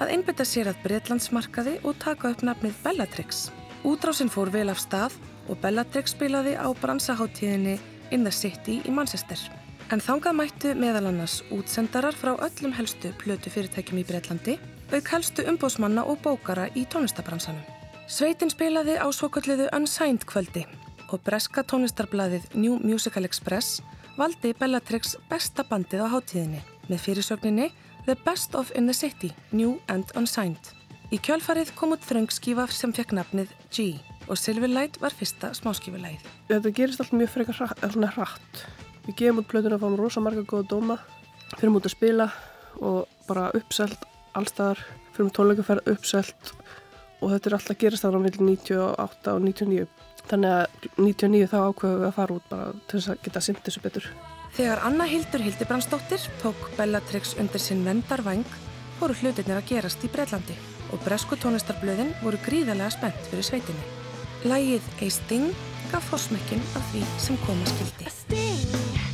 að einbytta sér að Breitlandsmarkaði og taka upp nafnið Bellatrix. Útrásinn fór vel af stað og Bellatrix spilaði á bransaháttíðinni In the City í Manchester. En þangað mættu meðal annars útsendarar frá öllum helstu plötu fyrirtækjum í Breitlandi, auk helstu umbóðsmanna og bókara í tónlistabransanum. Sveitin spilaði á svokölluðu Unsigned kvöldi og breska tónlistarblaðið New Musical Express valdi Bellatrix besta bandið á hátíðinni með fyrirsögninni The Best of in the City, New and Unsigned. Í kjölfarið kom út þröngskífa sem fekk nafnið G og Silverlight var fyrsta smáskífulægið. Þetta gerist alltaf mjög frekar hratt. Við gefum út plötuna, fáum rosa marga góða dóma, fyrir út að spila og bara uppselt allstaðar, fyrir um tónleikaferð uppselt og þetta er alltaf gerist þarna millir 98 og 99. Þannig að 99 þá ákveðum við að fara út bara til þess að geta synd þessu betur. Þegar Anna Hildur Hildibrandsdóttir tók Bellatrix undir sinn vendarvæng voru hlutirnir að gerast í Breitlandi og bresku tónlistarblöðin voru gríðarlega spennt fyrir sveitinni. Lægið A Sting gaf fórsmekkin af því sem koma skildi.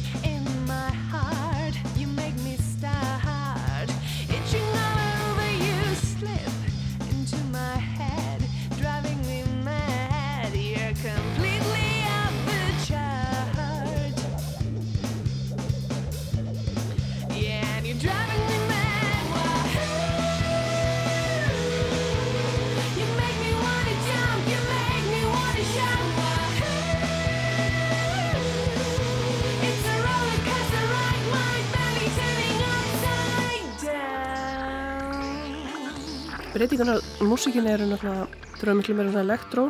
Breytingarna á músikinni eru náttúrulega þurfa miklu meira svona elektró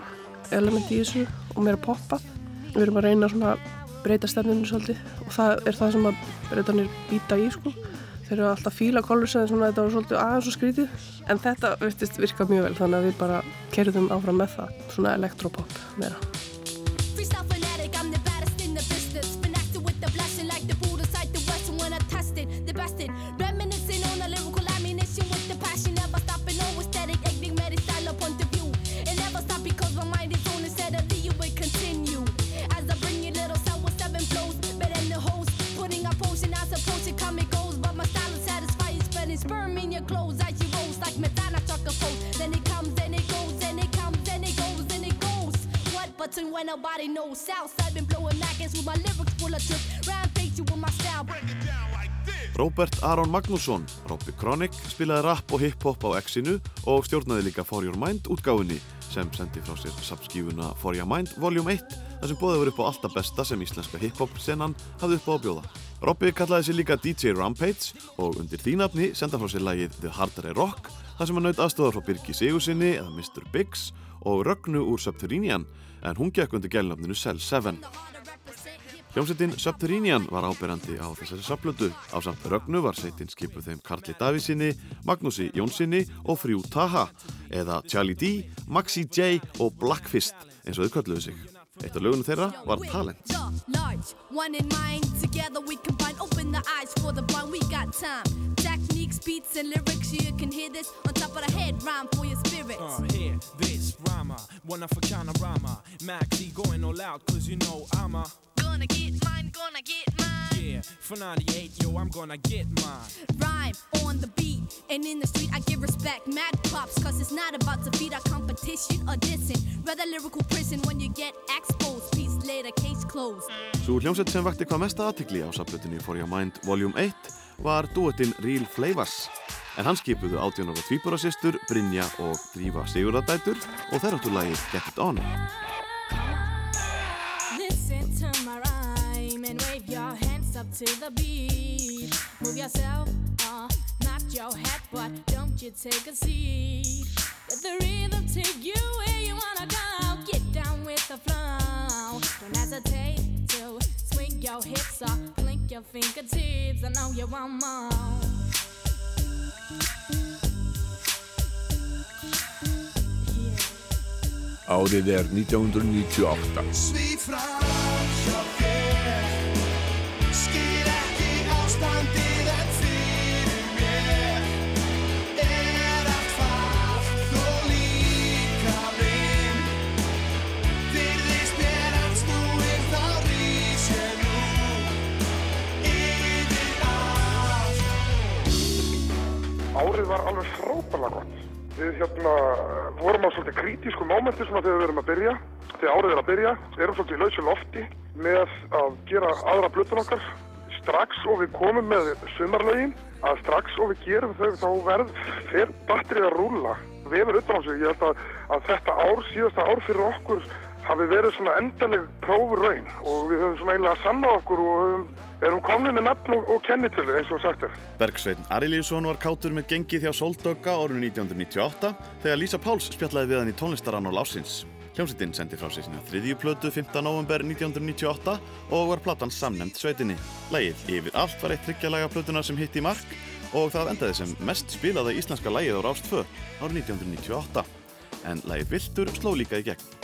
element í þessu og meira poppa. Við erum að reyna svona að breyta stefninu svolítið og það er það sem að breytanir býta í sko. Þeir eru alltaf fíla kolursa en svona þetta var svolítið aðeins og skrítið en þetta virtist virka mjög vel þannig að við bara kerðum áfram með það svona elektropop meira. When nobody knows? Southside been blowing maggins with my lyrics full of tricks. Rampage you with my style. Break it down like this. Robert Aron Magnússon, Robby Chronic, spilaði rap og hip-hop á X-inu og stjórnaði líka For Your Mind útgáfunni sem sendi frá sér subskífuna For Your Mind Volume 1 þar sem bóðið voru upp á alltaf besta sem íslenska hip-hop senan hafði upp á að bjóða. Robby kallaði sér líka DJ Rampage og undir þínafni senda frá sér lagið The Harder I Rock þar sem hann naut aðstofar frá Birgi Sigursinni eða Mr. Biggs og Rögnu úr Subterranean en hún gekk undir gælnafninu Cell 7. Hljómsveitin Subterranean var áberandi á þessari sapplötu. Á samt Rögnu var sveitin skipuð þeim Karli Davísinni, Magnúsi Jónsinni og Frjú Taha eða Charlie D, Maxi J og Blackfist eins og þau kölluðu sig. Eitt af lögunum þeirra var Talent. large. One in mind, together we combine. Open the eyes for the blind, we got time. Techniques, beats, and lyrics, you can hear this on top of the head rhyme for your spirit. Uh, Gonna get mine, gonna get mine. Yeah, for 98, yo, I'm gonna get mine. Rhyme on the beat, and in the street I give respect. Mad props, cause it's not about to beat our competition or dissing. Rather lyrical prison when you get exposed. Peace later, case closed. Svo hljómsveit sem vakti hvað mesta aðtikli á sapplötunni For Your Mind Volume 1 var duettinn Real Flavors. En hann skipuðu átjónar og tvíburasistur, Brynja og Drífa Sigurðardætur og þær áttu lagið Get It On. To the beat. Move yourself, uh, not your head, but don't you take a seat. Let the rhythm take you where you wanna go. Get down with the flow. Don't hesitate to swing your hips or blink your fingertips. I know you want more. Árið er 1998. Svíf fram Árið var alveg frábæðlega gott. Við hérna vorum á svolítið kritísku mómenti svona þegar við erum að byrja, þegar árið er að byrja, erum svolítið í lausu lofti með að gera aðra blötun okkar. Strax og við komum með sumarlögin, að strax og við gerum þau þá verð fer batterið að rúla. Vefur utan á sig, ég held að, að þetta ár, síðasta ár fyrir okkur hafi verið svona endaleg prófuraun og við höfum svona eiginlega sannað okkur og erum komnið með nafn og, og kennitölu eins og sagt er. Bergsveinn Arilíusson var kátur með gengið hjá Soldögga árinu 1998 þegar Lísa Páls spjallaði við hann í tónlistarann á lásins. Hljómsveitin sendi frá sig sína þriðju plötu 5. november 1998 og var platan samnemnd sveitinni. Lægið Yfir allt var eitt tryggjalega plötuna sem hitti í mark og það endaði sem mest spilaða íslenska lægið á Rást 2 árið 1998. En lægið Viltur sló líka í gegn.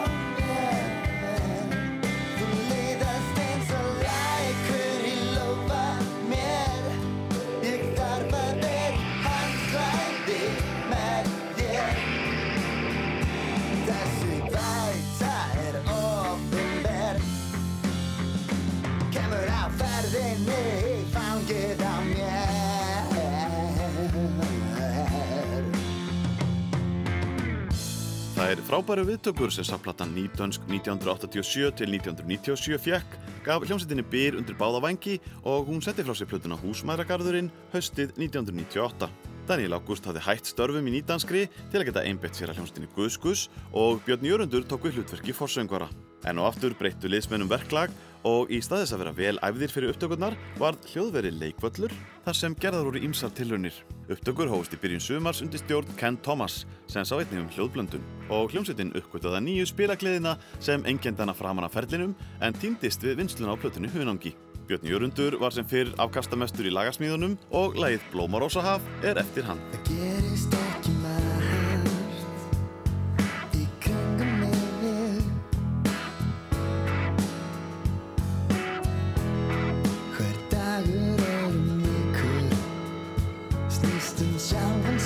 frábæru viðtökur sem safplatan Nýdönsk 1987 til 1997 fjekk, gaf hljómsveitinni byr undir báða vangi og hún setti frá sér plötuna Húsmæðragarðurinn haustið 1998. Daniel Ágúst hafði hætt störfum í nýdanskri til að geta einbett sér að hljómsveitinni Guðskus og Björn Jörundur tók við hlutverki forsöngvara. En og aftur breyttu liðsmennum verklag og í staðis að vera vel æfðir fyrir upptökurnar var hljóðveri leikvöllur þar sem gerðar voru ímsar tilraunir. Upptökur hófust í byrjun sumars undir stjórn Ken Thomas sem sá einnig um hljóðblöndun og hljómsveitin uppgötaða nýju spilagleðina sem engendana framan af ferlinum en týndist við vinsluna á plötunni Hunangi. Björn Jörundur var sem fyrr afkastamestur í lagasmíðunum og lagið Blómarósahaf er eftir hann.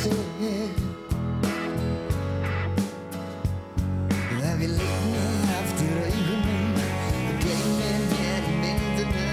Sjálfan sig Ef ég ligni aftur augunum og gleymi mér í myndunum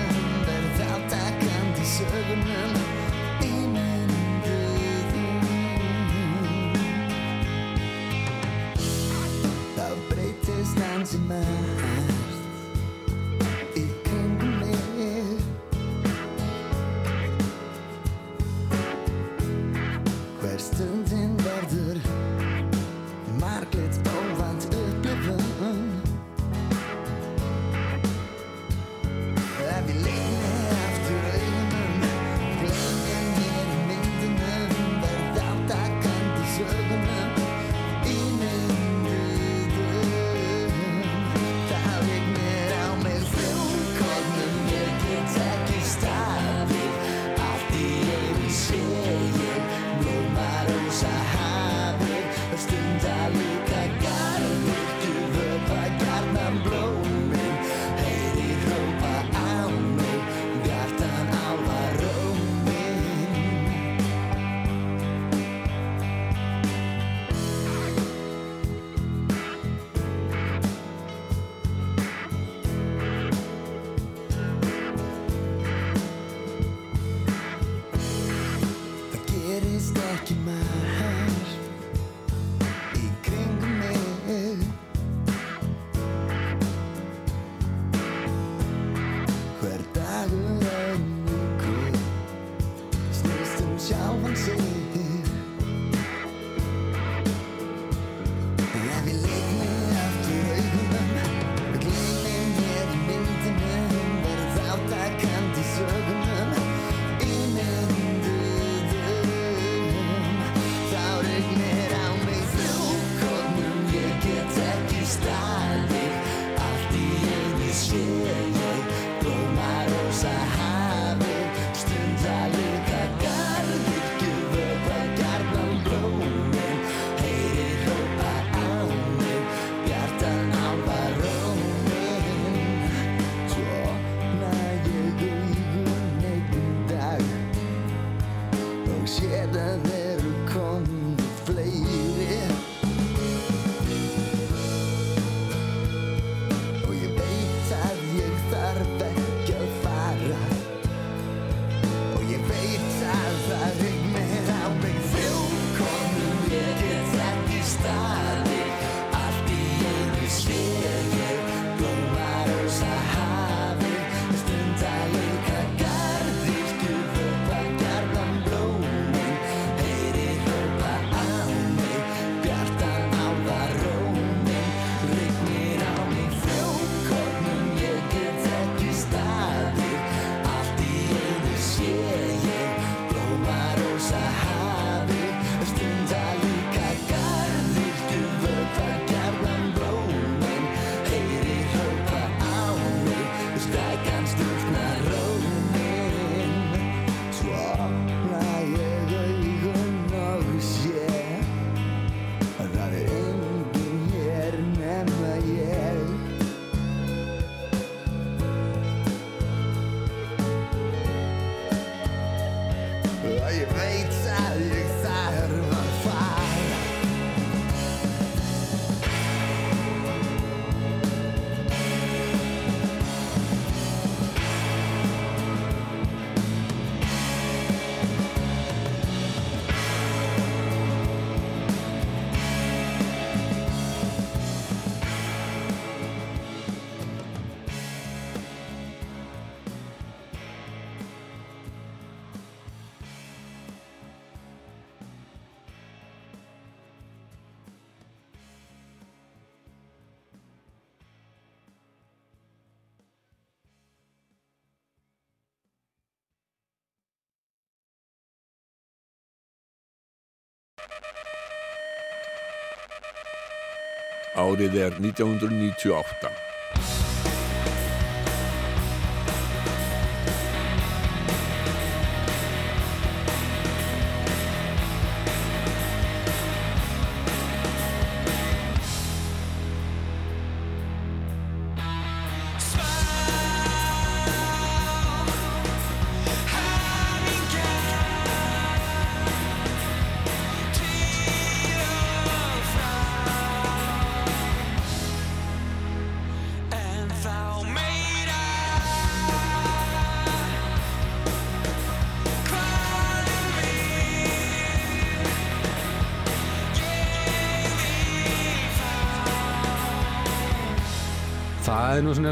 Árið er 1998.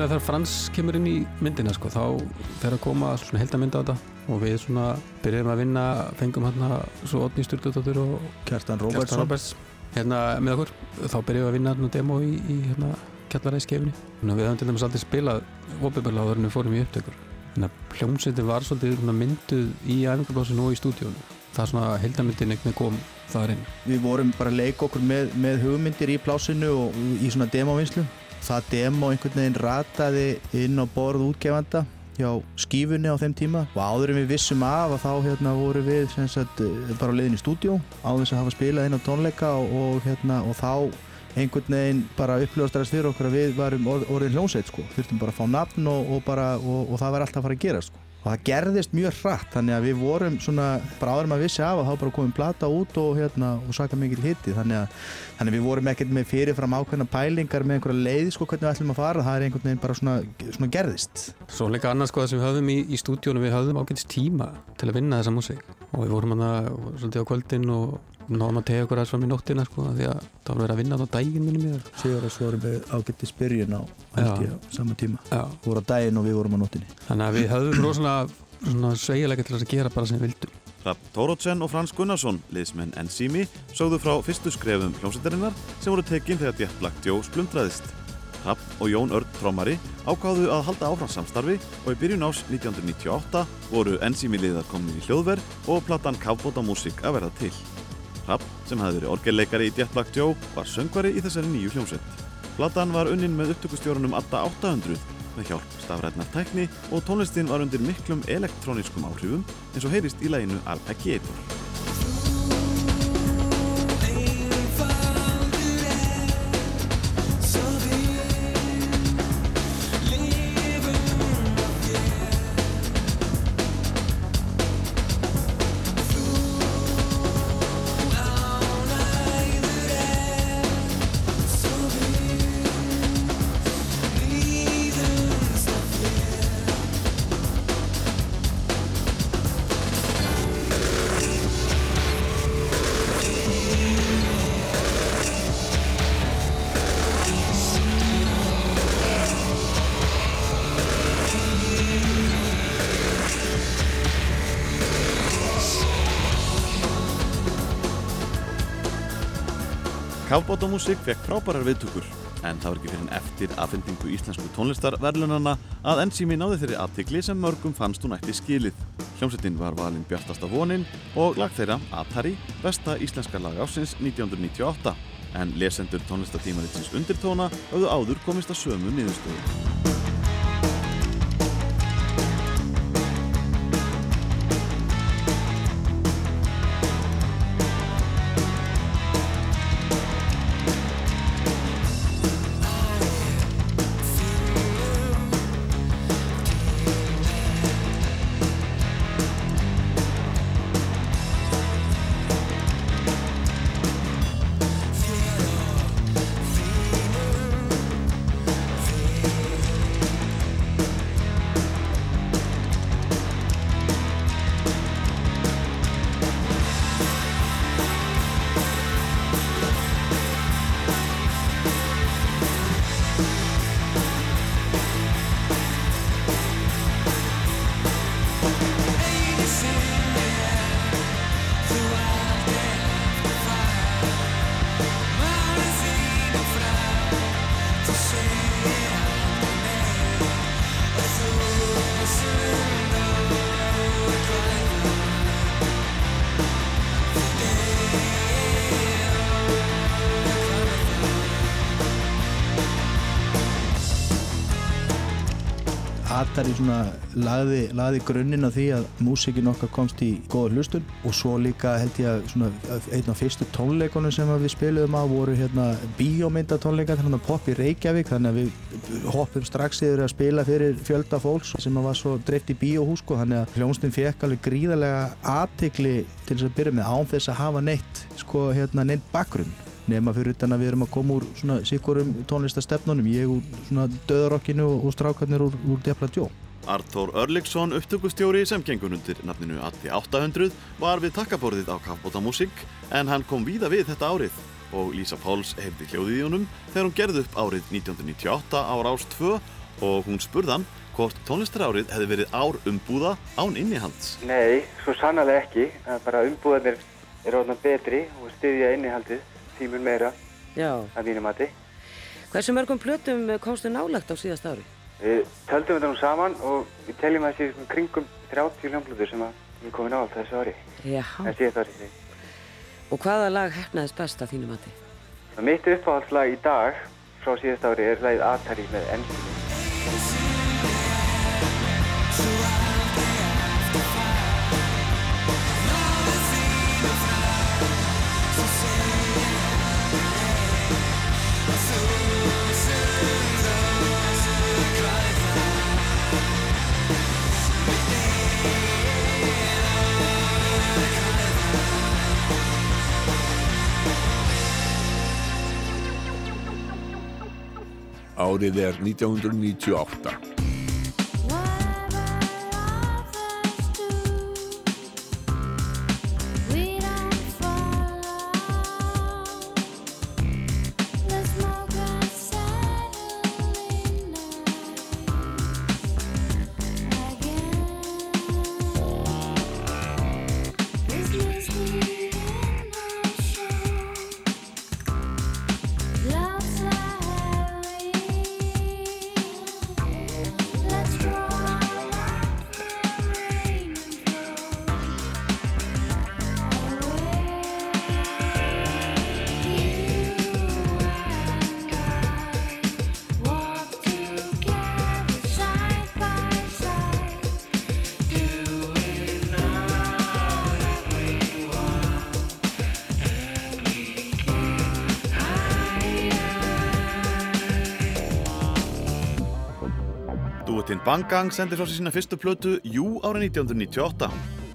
Svona þegar Frans kemur inn í myndina sko, þá fer að koma svona heldamynd á þetta og við svona byrjum að vinna, fengum hérna svo Otni Sturldóttur og Kjartan. Róberts hérna með okkur, þá byrjum við að vinna hérna demo í, í hérna kjallaræðiskefinni. Við höfum til dæmis aldrei spilað opiböla áður en við fórum í upptökur. Hljómsveitin var svolítið mynduð í æfingarblásinu og í stúdíónu. Það er svona heldamyndin veginn kom þar inn. Við vorum bara að leika okkur með, með hugmyndir í plásinu og í svona demovinnslu. Það demo einhvern veginn rataði inn á borð útgefanda hjá skífunni á þeim tíma og áður en við vissum af að þá hérna voru við sagt, eh, bara á leiðin í stúdíó áður þess að hafa spilað inn á tónleika og, og, hérna, og þá einhvern veginn bara uppljóðast fyrir okkur að við varum orð, orðin hljómsveit sko. þurftum bara að fá nafn og, og, bara, það var alltaf að fara að gera sko. Og það gerðist mjög hratt þannig að við vorum svona bara áður maður vissi af að þá bara komum plata út og, hérna, og saka mikil hitti þannig að, þannig að við vorum ekkert með fyrirfram ákveðna pælingar með einhverja leið sko hvernig við ætlum að fara. Það er einhvern veginn bara svona, svona gerðist. Svo líka annars sko það sem við höfðum í, í stúdíónu við höfðum ágætist tíma til að vinna þessa músík. Og við vorum hann svolítið á kvöldin og náðum að tegja okkur aðeins fram í nóttina sko því að það var verið að vinna á daginn minni mér Sigur að svo vorum við ágættis byrjun á held ég á sama tíma Já. voru á daginn og við vorum á nóttinni Þannig að við höfðum rosalega svona sveigilega til að gera bara sem við vildum Rapp Tórótsen og Frans Gunnarsson, liðsmenn Enzimi, sögðu frá fyrstu skrefum hljómsveitarinnar sem voru tekin þegar Black Joe splundraðist. Rapp og Jón Örd Trómari ákváðu að halda áfram samstarfi og í byrjun ás 1998 voru Enzimi liðar komin í hljóðverð og platan Kafbóta músík að verða til. Rapp, sem hafði verið orgelleikari í Jet Black Joe, var söngvari í þessari nýju hljómsveit. Platan var unnin með upptökustjórunum Adda 800 með hjálp stafrætnar tækni og tónlistin var undir miklum elektróniskum áhrifum eins og heyrist í læginu Arpeggiator. Kafbótamúsík fekk frábærar viðtökur en það var ekki fyrir en eftir afhendingu íslensku tónlistarverlunana að Enzimi náði þeirri aðtikli sem mörgum fannst hún ætti skilið. Hljómsettin var valinn Bjartasta vonin og lag þeirra Atari, besta íslenska lag ásins 1998 en lesendur tónlistatímaritsins undirtóna höfðu áður komist að sömu niðurstöðu. Svona lagði, lagði grunninn á því að músikin okkar komst í góða hlustun. Og svo líka held ég að svona einn af fyrstu tónleikunum sem við spiluðum á voru hérna bíómynda tónleikar þannig að pop í Reykjavík. Þannig að við hoppum strax yfir að spila fyrir fjölda fólks sem var svo dreift í bíóhús sko. Þannig að hljómsnum fekk alveg gríðarlega aðtikli til þess að byrja með án þess að hafa neitt sko hérna neitt bakgrunn nema fyrir utan að við erum að koma úr svona sikkurum tónlistastefnunum ég úr svona döðarokkinu og, og strákarnir úr, úr Depla Djó Arthur Örliksson, upptökustjóri sem gengur undir nafninu Atti 800 var við takkaborðið á Kafbóta Músík en hann kom víða við þetta árið og Lísa Páls heyrði hljóðið í honum þegar hún gerði upp árið 1998 á Rás 2 og hún spurðan hvort tónlistarárið hefði verið ár umbúða án innihalds. Nei, svo sannlega ekki. Bara umbúðanir er orðan betri og styðja innihaldið tímun meira Já. að mínu mati. Hversu mörgum plötum komstu nálagt á síðast ári? Við töldum þetta nú saman og við teljum að það sé kringum 30 hljómblöður sem við komum nált þessu ári. Já. Það þetta ári. Og hvaða lag hefnaðist best að þínu mati? Mitt uppáhaldslag í dag frá síðast ári er lagið Atari með ennskinu. Árið er 1998. Duettinn Bang Gang sendi sér sína fyrstu plötu Jú árið 1998.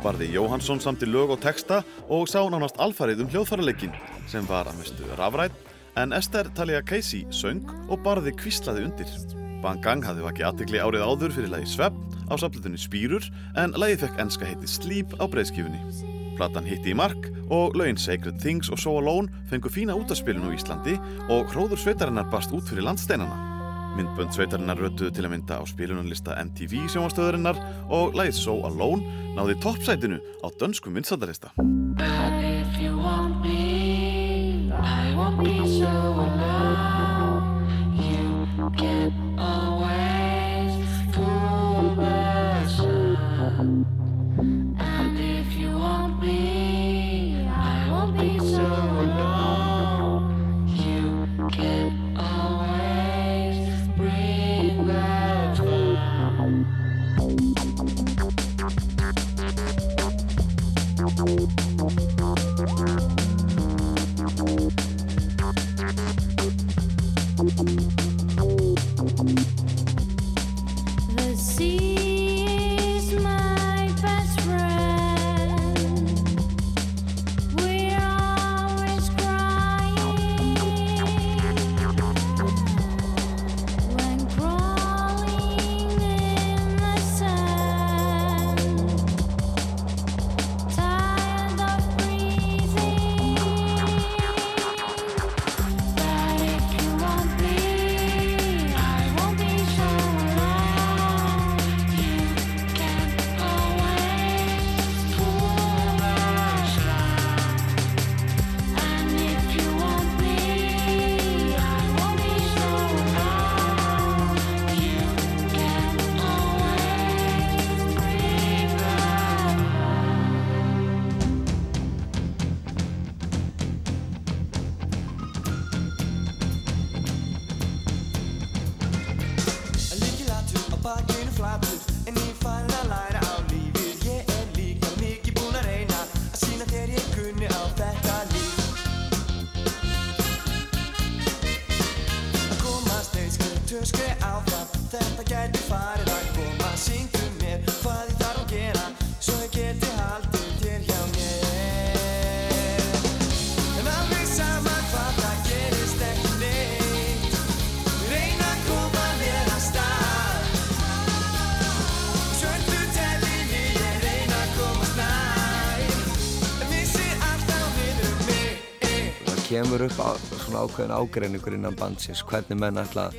Barði Jóhansson samti lög og texta og sá nánast alfarið um hljóðfæraleikin sem var að mestu rafrætt en Esther Talia Casey söng og barði kvíslaði undir. Bang Gang hafði vakið aðtegli árið áður fyrir lagi Svepp á saflutunni Spýrur en lagið fekk enska heiti Sleep á breyðskifunni. Platan hitti í mark og lögin Sacred Things og So Alone fengu fína útaspilun á Íslandi og hróður sveitarinnar barst út fyrir landsteinana. Myndbönd sveitarinnar rötuðu til að mynda á spilunarlista MTV sjónvastöðurinnar og lagið So Alone náði toppsætinu á dönskum vinsaldalista. Kemur upp á, svona ákveðin ágreiningur innan bandsins hvernig menn ætla að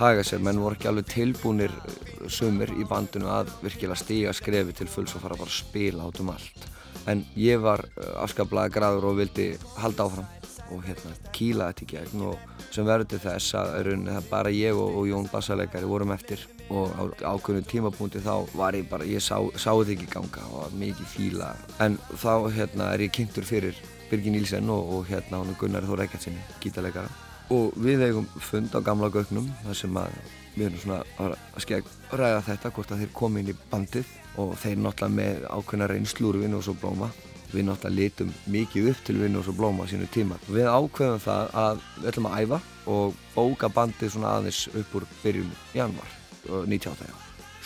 haga sér. Menn voru ekki alveg tilbúnir uh, sumir í bandinu að virkilega stíga skrefi til fulls og fara bara að spila át um allt. En ég var uh, afskaplega graður og vildi halda áfram og hérna kýla þetta í gegn og sem verður til þess að rauninni það bara ég og, og Jón bassaleikari vorum eftir og á ákveðinu tímapunkti þá var ég bara, ég sá, sá þetta ekki ganga og var mikið fíla. En þá hérna er ég kynntur fyrir Birgir Nílsen og, og hérna hann Gunnar Þór Ekkertsinni, gítarleikara. Og við eigum fund á gamla gögnum þar sem að við erum svona að skegg ræða þetta hvort að þeir komi inn í bandið. Og þeir náttúrulega með ákveðna reynslu úr Vinn og blóma. Við náttúrulega litum mikið upp til Vinn og blóma á sínu tíma. Við ákveðum það að við ætlum að æfa og bóka bandið svona aðeins upp úr byrjun januar 1980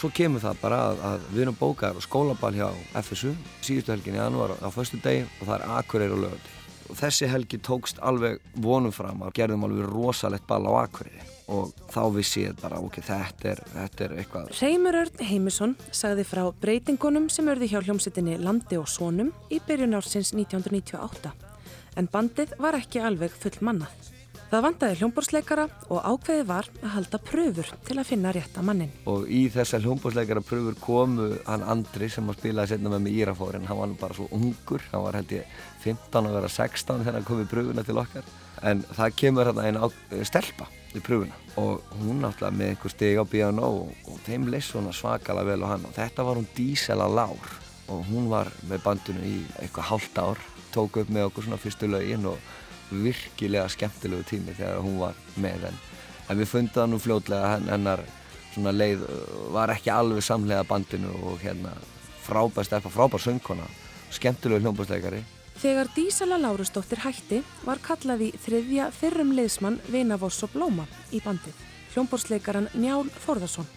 svo kemur það bara að, að við erum bókaðar á skólaball hjá FSU síðustu helgin í januar á föstu degi og það er Akureyri og lögandi og þessi helgi tókst alveg vonum fram að gerðum alveg rosalegt ball á Akureyri. Og þá vissi ég bara ok, þetta er, þetta er eitthvað Reymur Örn Heimisson sagði frá breytingunum sem örði hjá hljómsettinni Landi og Sónum í byrjun ársins 1998 en bandið var ekki alveg full mannað. Það vandaði hljómborðsleikara og ákveði var að halda pröfur til að finna rétta mannin. og í þessar hljómbúsleikara pröfur komu hann Andri sem að spilaði setna með mig í Írafórin hann var bara svo ungur, hann var held ég 15 að vera 16 þegar hann kom í pröfuna til okkar. En það kemur hann einn á, stelpa í pröfuna. Og hún náttúrulega með einhver stig á piano og, og þeim leist svona svakalega vel á hann. Og þetta var hún Dísela Lár. Og hún var með bandinu í eitthvað hálft ár. Tók upp með okkur svona fyrstu lögin og virkilega skemmtilegu tími þegar hún var með en, en við fundum nú fljótlega hennar svona leið uh, var ekki alveg samlega bandinu og hérna frábær stelpa, frábær söngkona skemmtilegu hljómbúrsleikari Þegar Dísala Lárusdóttir hætti var kallað í þriðja fyrrum liðsmann Vinavoss og Blóma í bandið, hljómborðsleikaran Njál Þórðarsson.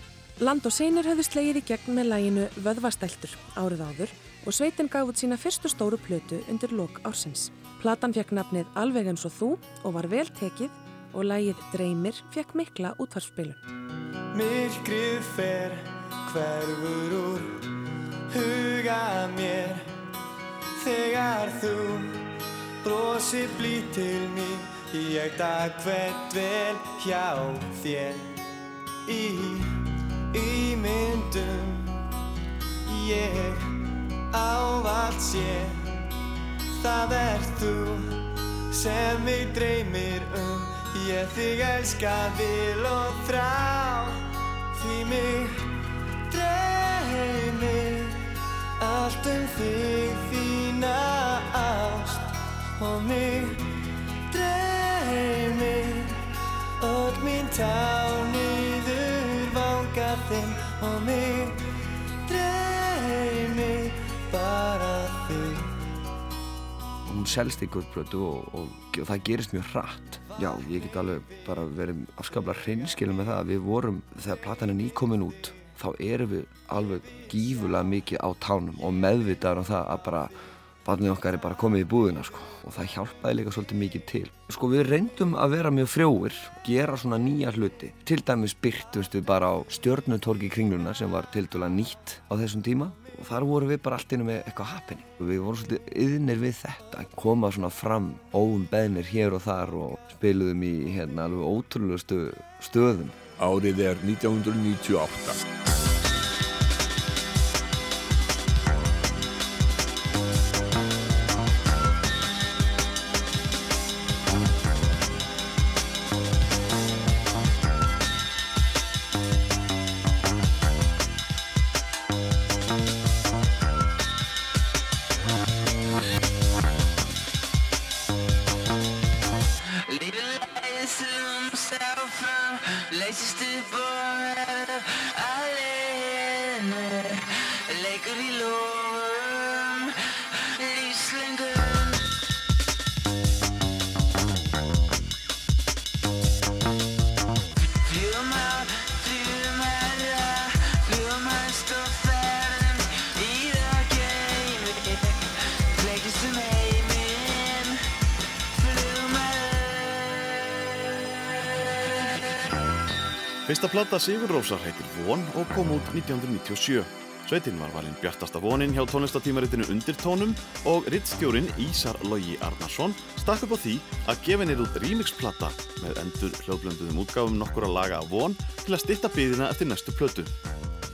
Land og Seinir höfðu slegið í gegn með læginu Vöðvastæltur árið áður og sveitin gaf út sína fyrstu stóru plötu undir lok ársins. Platan fekk nafnið Alveg eins og þú og var vel tekið og lægið Dreymir fekk mikla útvarspilun. Myrkrið fer hverfur úr huga mér. Þegar þú brosir blít til mín Ég dag hvert vel hjá þér. Í ímyndum Ég ávalt sé Það er þú sem mig dreymir um. Ég þig elska vil og þrá Því mig dreymir Allt um þig þína ást. Og mig dreymir Öll mín tá niður vanga þinn. Og mig hún selst í guðplötu og, og, og það gerist mjög hratt. Já, ég get alveg bara verið afskaplega hreinskilin með það að við vorum, þegar platan er nýkomin út þá erum við alveg gífulega mikið á tánum og meðvitaður um það að bara barnið okkar er bara komið í búðina sko. og það hjálpaði líka svolítið mikið til. Sko við reyndum að vera mjög frjóir gera svona nýja hluti. Til dæmis byrtumst við bara á stjörnutorgi kringluna sem var til dæla nýtt á þessum tíma og þar vorum við bara allt inn með eitthvað happening við vorum svolítið yðnir við þetta að koma svona fram óum beðnir hér og þar og spiluðum í hérna alveg ótrúlega stöðum Árið er 1998. Fyrsta plata Sigur Rósar heitir Von og kom út 1997. Sveitin var valinn bjartasta vonin hjá tónlistatímaritinu Undirtónum og rittstjórin Ísar Logi Arnarsson stakk upp á því að gefa niður út remixplata með endur hljóðblönduðum útgáfum nokkura laga af von til að stitta byðina eftir næstu plötu.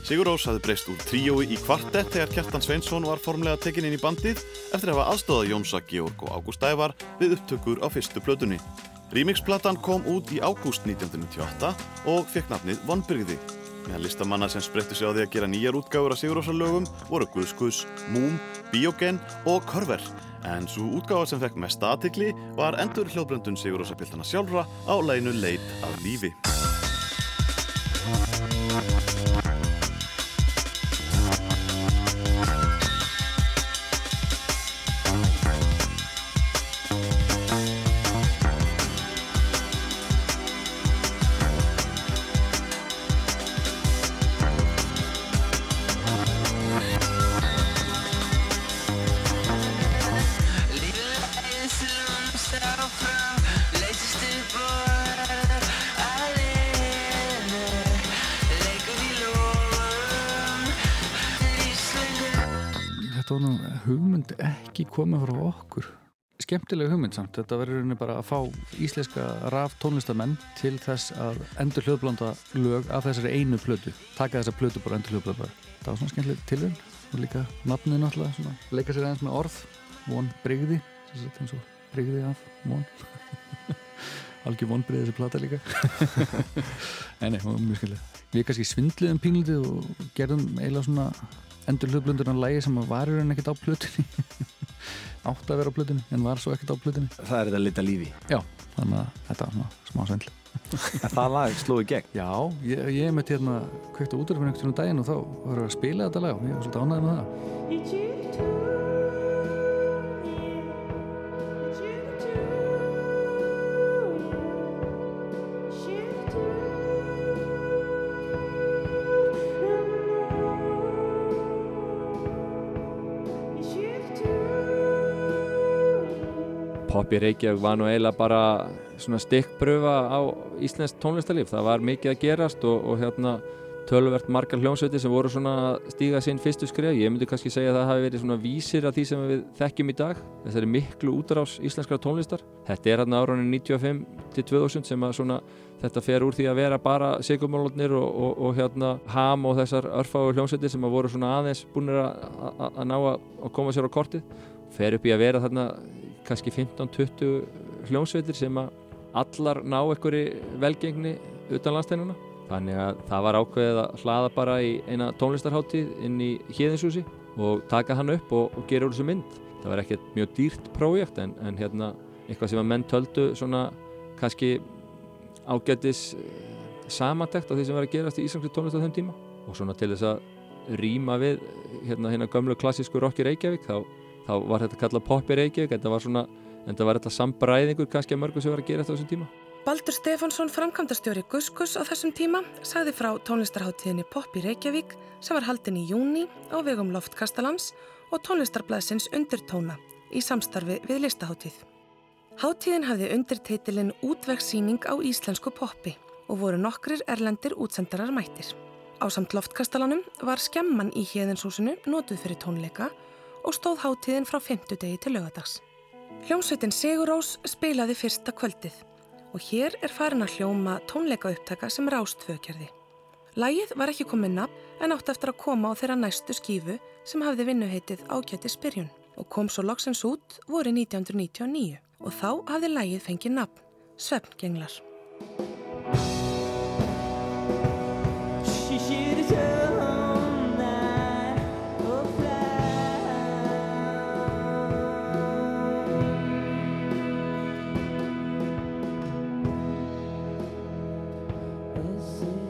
Sigur Rós hafði breyst úr tríói í kvartett þegar Kjartan Sveinsson var formlega tekinn inn í bandið eftir að hafa aðstóða Jónsa Georg og Ágúst Ævar við upptökur á fyrstu plötunni. Remixplatan kom út í ágúst 1998 og fekk nafnið Vonbyrgði. Meðan listamanna sem spreyttu sig á því að gera nýjar útgáfur af Sigurósarlögum voru Guðskus, Múm, Bíogen og Körver. En svo útgáfa sem fekk mesta aðtikli var endur hljóðbröndun Sigurósarpiltana sjálfra á læginu Leit að lífi. Nú hugmynd ekki komið frá okkur. Skemmtileg hugmynd samt. Þetta verður bara að fá íslenska raf tónlistamenn til þess að endur hljóðblanda lög af þessari einu plötu. Taka þessa plötu bara endur hljóðblanda. Það var svona skemmtileg tilhörn og líka nafnið náttúrulega svona. Leika sér aðeins með orð. Von Brygði. eins og Brygði af Von. Algjör Von Brygði þessi plata líka. það var mjög skemmtileg. Við kannski svindluðum pínlítið og gerðum eiginlega svona endur hlutblöndunar lægi sem var í rauninni ekkert á plötunni. Átt að vera á plötunni en var svo ekkert á plötunni. Það er þetta að lita lífi. Já, þannig að þetta var svona smá svindl En það lag sló í gegn. Já, ég, ég mitt hérna kveikt á útverfinu ekkert um daginn og þá var að spila þetta lag og ég var svolítið ánægð með það Poppi Reykjavík var nú eiginlega bara svona stikkpröfa á íslenskt tónlistarlíf. Það var mikið að gerast og, og hérna tölvert margar hljómsveitir sem voru svona að stíga sinn fyrstu skref. Ég myndi kannski segja að það hafi verið svona vísir af því sem við þekkjum í dag. Þessari miklu útrás íslenskra tónlistar. Þetta er hérna árauninu 95 til 2000 sem að svona þetta fer úr því að vera bara sigumálunir og, og, og hérna ham og þessar örfáu hljómsveitir sem að voru svona aðeins búinir að ná að koma sér á kortið. Fer upp í að vera þarna kannski 15-20 hljómsveitir sem að allar ná einhverju velgengni utan landsteinuna. Þannig að það var ákveðið að hlaða bara í eina tónlistarháttíð inn í Híðinshúsi og taka hann upp og, og gera úr þessu mynd. Það var ekkert mjög dýrt prójekt en, en hérna eitthvað sem að menn töldu svona kannski ágætis samantekt á því sem var að gerast í Íslandski tónlist á þeim tíma og svona til þess að rýma við hérna hérna gömlu klassísku rocki Reykjavík þá, þá var þetta kallað poppi Reykjavík þetta var svona, þetta var þetta sambræðingur kannski að mörgum sem var að gerast á þessum tíma Baldur Stefánsson, framkvæmdastjóri Guskus á þessum tíma, sagði frá tónlistarháttíðinni Pop í Reykjavík sem var haldin í júni á vegum Loftkastalans og tónlistarblæðsins Undirtóna í samstarfi við listaháttíð. Háttíðin hafði undirteitilinn Útvegsýning á íslensku poppi og voru nokkrir erlendir útsendarar mættir. Á samt Loftkastalanum var skemman í hérðinshúsinu notuð fyrir tónleika og stóð háttíðin frá 50 degi til lögadags. Hljómsveitin Sigurós spilaði fyrsta kvöldið og hér er farin að hljóma tónleika upptaka sem rástföðkerði. Lægið var ekki komið nafn en átt eftir að koma á þeirra næstu skífu sem hafði vinnuheitið ágæti spyrjun og kom svo loksins út voru 1999 og þá hafði lægið fengið nafn, Svefngenglar. I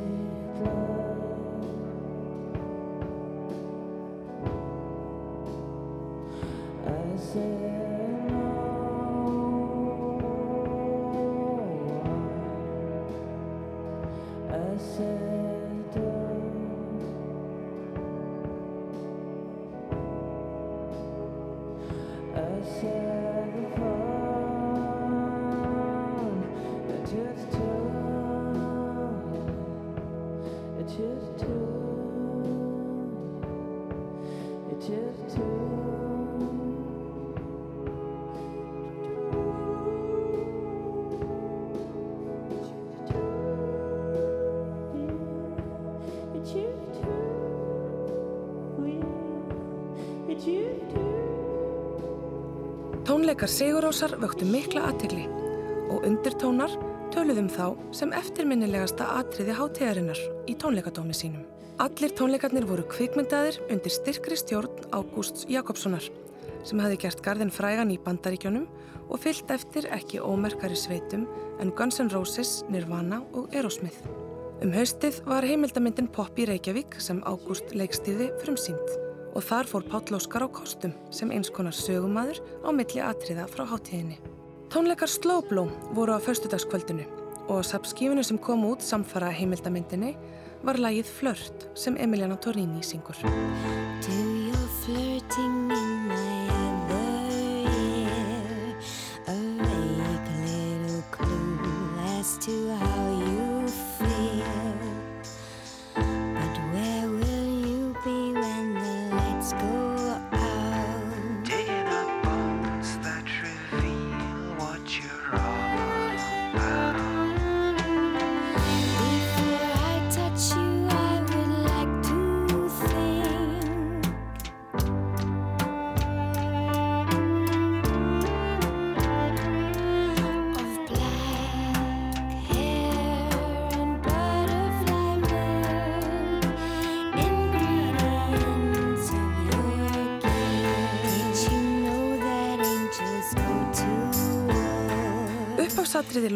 Tónleikar Sigurósar vöktu mikla aðtegli og undirtónar töluðum þá sem eftirminnilegasta atriði hátíðarinnar í tónleikadómi sínum. Allir tónleikarnir voru kvikmyndaðir undir styrkri stjórn Ágústs Jakobssonar sem hafi gert garðin frægan í bandaríkjónum og fyllt eftir ekki ómerkari sveitum en Guns N' Roses, Nirvana og Aerosmith. Um haustið var heimildamindin Pop í Reykjavík sem Ágúst leikstíði frumsýnd og þar fór Páll Óskar á kostum sem eins konar sögumadur á milli atriða frá hátíðinni. Tónleikar Slowblow voru á föstudagskvöldinu og á sapskífinu sem kom út samfara heimildamindinni var lagið Flört sem Emiliana Torrini syngur.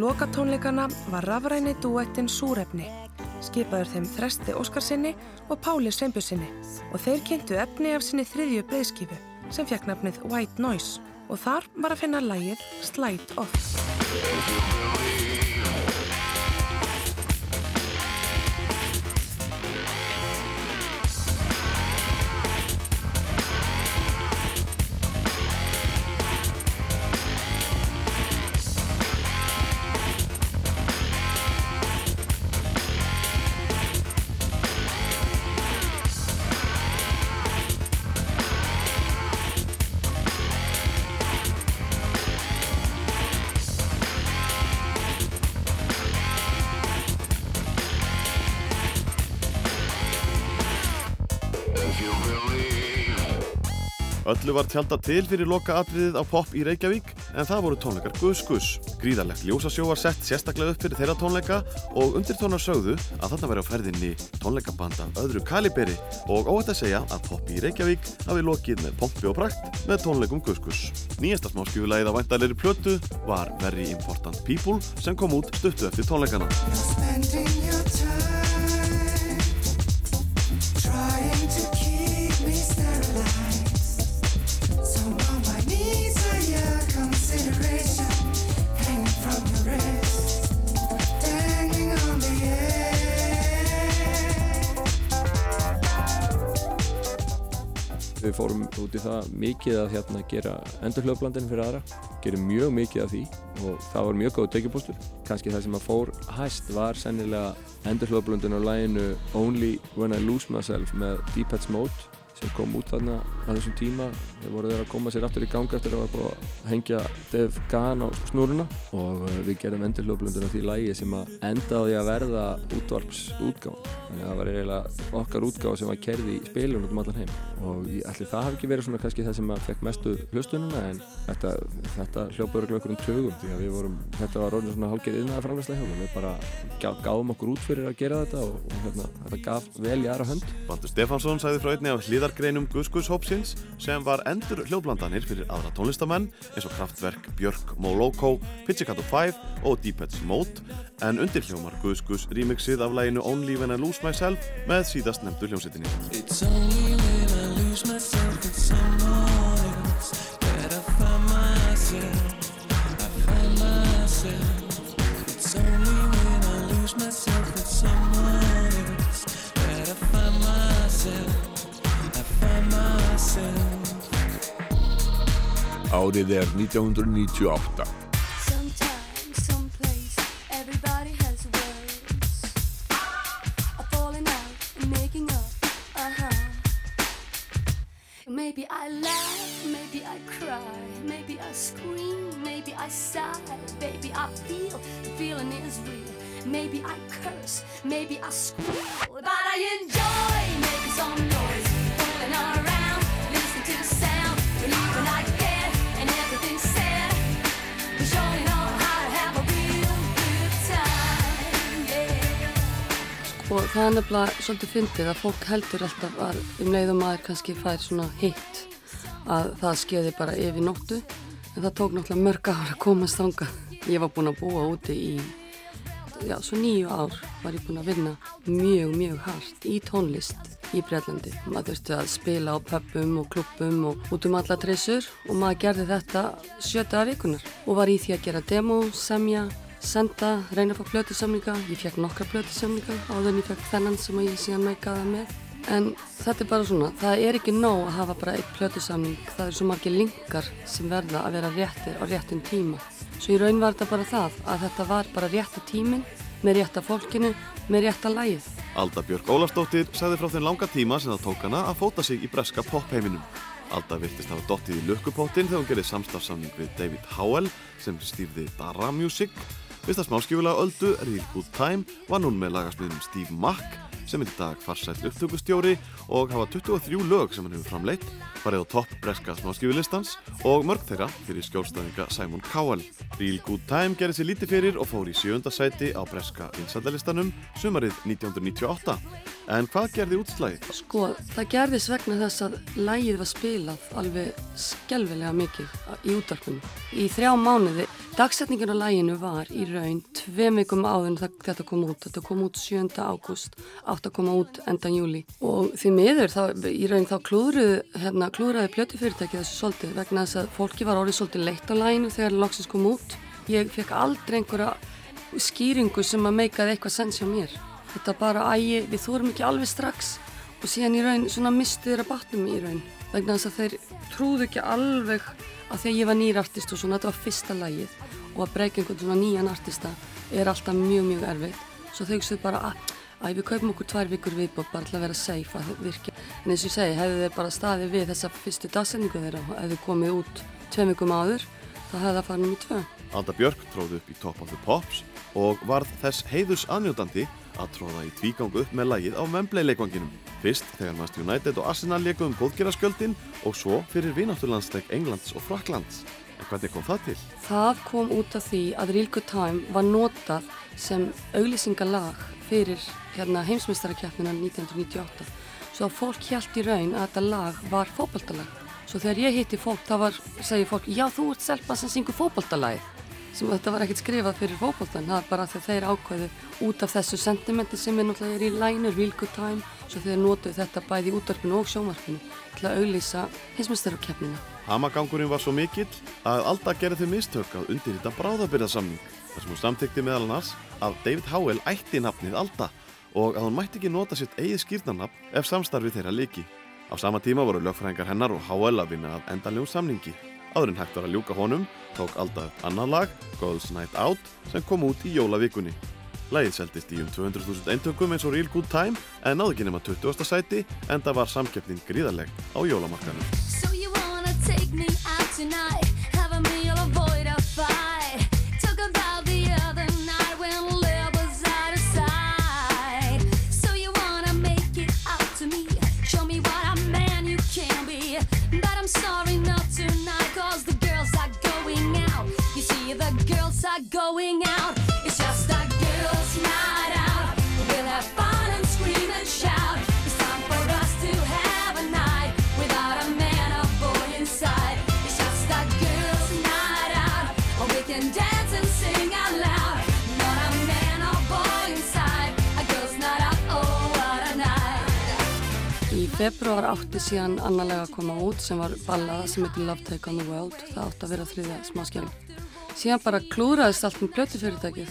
Lokatónleikana var rafræni duettin Súrefni, skipaður þeim Þresti Óskarsinni og Páli Sveinbjörnsinni og þeir kynntu efni af sinni þriðju breyðskifu sem fekk nafnið White Noise og þar var að finna lægið Slide Off. Öllu var tjálta til fyrir loka atriðið á pop í Reykjavík en það voru tónleikar Gus Gus. Gríðarlegt ljósasjó var sett sérstaklega upp fyrir þeirra tónleika og undirtónar sögðu að þarna væri á ferðinni tónleikaband af öðru kaliberi og óhætt að segja að pop í Reykjavík hafi lokið með pompi og prakt með tónleikum Gus Gus. Nýjasta smáskjöfulegið á væntalegri plötu var Very Important People sem kom út stuttu eftir tónleikana. Trying to keep me sterilized. Við fórum út í það mikið að hérna, gera endurhljóðblandin fyrir aðra. Gerum mjög mikið af því og það var mjög góð tekjupóstur. Kanski það sem að fór hæst var sennilega endurhljóðblandin á læginu Only When I Lose Myself með Deepheads Mode sem kom út þarna á þessum tíma. Þeir voru þeir að koma sér aftur í ganga eftir að það var búið að hengja Dave Gahan á snúruna og uh, við gerðum endurhljóðblandin á því lægi sem að endaði að verða útvarpsútgáð. Þannig að það var eiginlega okkar útgáð sem var kerði í spilun út um allan heim og ætli það hafi ekki verið svona kannski það sem að fekk mestu hlustununa en þetta, þetta hljópa örgulega okkur um tögum því að við vorum, þetta var orðin svona hálfgerð innan framlæslega hjá við bara gá, gáðum okkur út fyrir að gera þetta og, og hérna, þetta gaf vel í aðra hönd Hliðargreinum Gus Gus hópsins sem var endur hljóðblandanir fyrir aðra tónlistamenn eins og Kraftwerk, Björk, Moloko, Pizzicato 5 og Deepheads Mode en undir hljómar Gus remixið af læginu Only When I Lose Myself með síðast nefndu hljómsveitinni. Up. Uh huh. Maybe I laugh, maybe I cry, maybe I scream, maybe I sigh, baby I feel the feeling is real. Maybe I curse, maybe I squeal, but I enjoy making some noise, fooling around, og það er nefnilega svolítið fyndið að fólk heldur alltaf að um leiðum maður kannski fær svona hitt að það skeiði bara yfir nóttu en það tók náttúrulega mörg ár að komast þanga. Ég var búin að búa úti í, já, svo nýju ár var ég búin að vinna mjög, mjög hart í tónlist í Breitlandi. Maður þurfti að spila á pubum og klubbum og út um alla trissur og maður gerði þetta sjöta vikunar og var í því að gera demo, semja, senda, reyna að fá plötusamlinga. Ég fekk nokkra plötusamlinga áður en ég fekk þennan sem ég síðan meikaði með. En þetta er bara svona, það er ekki nóg að hafa bara eitt plötusamling, það eru svo margir linkar sem verða að vera réttir á réttum tíma. Svo í raun var þetta bara það að þetta var bara rétti tíminn með rétta fólkinu, með rétta lægið. Alda Björk Ólafsdóttir sagði frá þeim langa tíma sem það tók hana að fóta sig í breska popheiminum. Alda virtist hafa dottið í lukkupottin þegar hún gerði samstafsamning við David Howell sem stýrði Dara Music. Vist að smáskifulega öldu, Real Good Time, var núna með lagasmiðnum Steve Mack sem er í dag farsæll upptökustjóri og hafa 23 lög sem hann hefur framleitt, farið á topp breska smáskifulistans og mörg þeirra fyrir skjólstæðinga Simon Cowell. Real Good Time gerði sér lítið fyrir og fór í sjönda sæti á breska vinsaldalistanum sumarið 1998. En hvað gerði útslæðið? Sko, það gerðist vegna þess að lægið var spilað alveg skelvilega mikið í útvarpunum. Í þrjá mánuði, dagsetningin á læginu var í raun tveim vikum áður þetta kom út. Þetta kom út 7. ágúst, átt að koma út endan júli. Og því miður, þá, í raun þá klúðruði, hérna, klúðraði plötufyrirtæki þessu svolítið vegna þess að fólki var orðið svolítið leitt á læginu þegar loksins kom út. Ég fekk aldrei einhverja skýringu sem að meikaði eitthvað sens hjá mér. Þetta bara ægi, við þórum ekki alveg strax og síðan í raun svona mistu þeirra batnum í raun vegna þess að þeir trúðu ekki alveg að því að ég var nýr artist og svona þetta var fyrsta lagið og að breyka einhvern svona nýjan artista er alltaf mjög mjög erfitt svo þau hugsaðu bara að Æ, við kaupum okkur tvær vikur viðbótt bara til að vera safe að virka. En eins og ég segi, hefðu þeir bara staðið við þessa fyrstu dagsendingu þeirra og hefðu komið út tveim vikum áður, þá hefðu það farið nummið tvö. Alda Björk tróði upp í Top of the Pops og varð þess heiðurs aðnjótandi að tróða í tvígang upp með lagið á Wembley leikvanginum. Fyrst þegar Manchester United og Arsenal leikum um góðgerarskjöldin og svo fyrir vinátturlandsleik Englands og Fraklands. En hvernig kom það til? Það kom út af því að Real Good Time var notað sem auglýsingalag fyrir hérna, heimsmyndstarakjapnina 1998. Svo að fólk hjælt í raun að þetta lag var fókbaltalag. Svo þegar ég hitti fólk, þá var, segi fólk, já þú ert selpa sem syngur fókbaltalagi. Sem þetta var ekkert skrifað fyrir fókbaltan, það var bara þegar þeir ákveðu út af þessu sentimenti sem er náttúrulega er í lænu, Real Good Time. Svo þeir notuðu þetta bæði í útvarpinu og sjómarpinu til að auglýsa heimsmyndstarakjapnina. Hamagangurinn var svo mikill að Alda gerði þau mistök að undirrita bráðabyrðarsamning þar sem hún samtykti meðal annars að David Howell ætti nafnið Alda og að hún mætti ekki nota sitt eigið skýrnarnafn ef samstarfi þeirra líki. Á sama tíma voru lögfræðingar hennar og Howell að vinna að endanlegum samningi. Áður en hægt var að ljúka honum tók Alda upp annan lag, Girls Night Out, sem kom út í jólavikunni. Lægið seldist í um 200.000 eintökum eins og Real Good Time en náðu ekki nema 20. sæti en það var samkeppnin gríðarleg á jólamarkanum. So going out. It's just a girls' night out. We'll have fun and scream and shout. It's time for us to have a night without a man or boy inside. It's just a girls' night out. Or we can dance and sing out loud. Not a man or boy inside. A girls' night out. Oh, what a night. Í februar átti síðan annarlega að koma út sem var ballaða sem heitir Love Take on the World. Það átti að vera þriðja smáskjálf. Síðan bara klúðraðist allt með blötufyrirtækið.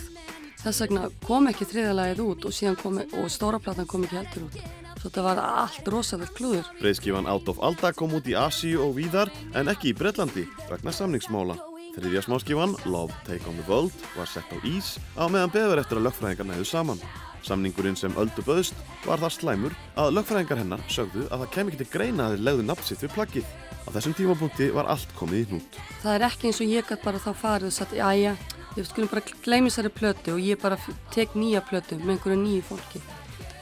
Þess vegna kom ekki þriðja lagið út og kom og stóra platan kom ekki heldur út. Svo þetta var allt rosalega klúður. Breiðskifan Out of Alda kom út í Asíu og víðar en ekki í Breitlandi vegna samningsmála. Þriðja smáskifan, Love Take on the World, var sett á ís á meðan beður eftir að lögfræðingar næðu saman. Samningurinn sem öldu böðst var það slæmur að lögfræðingar hennar sögðu að það kem ekki til greina að þeir legðu nafn sitt við plaggið. Á þessum tímapunkti var allt komið í hnút. Það er ekki eins og ég gætt bara þá farið og sagt, jæja, ég skulum bara gleymi þessari plötu og ég bara tek nýja plötu með einhverju nýju fólki.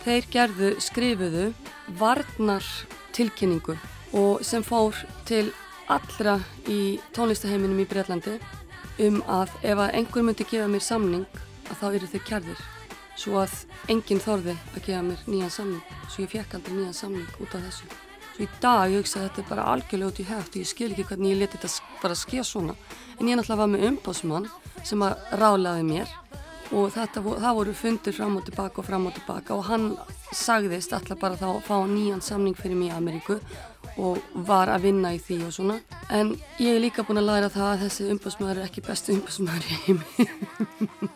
Þeir gerðu, skrifuðu varnar tilkynningu og sem fór til allra í tónlistaheiminum í Breitlandi um að ef að einhver myndi gefa mér samning að þá eru þeir kærðir. svo að enginn þorði að gefa mér nýjan samning svo ég fekk aldrei nýjan samning út af þessu svo í dag ég hugsa að þetta er bara algjörlega út í hægt og ég skil ekki hvernig ég leti þetta bara ske svona. En ég náttúrulega var með umbásmann sem að rálaði mér og þetta, það voru fundir fram og tilbaka og fram og tilbaka og hann sagðist alltaf bara þá að fá nýjan samning fyrir mig í Ameríku og var að vinna í því og svona. En ég er líka búin að læra það að þessi umbásmaður er ekki bestu umbásmaður í heimi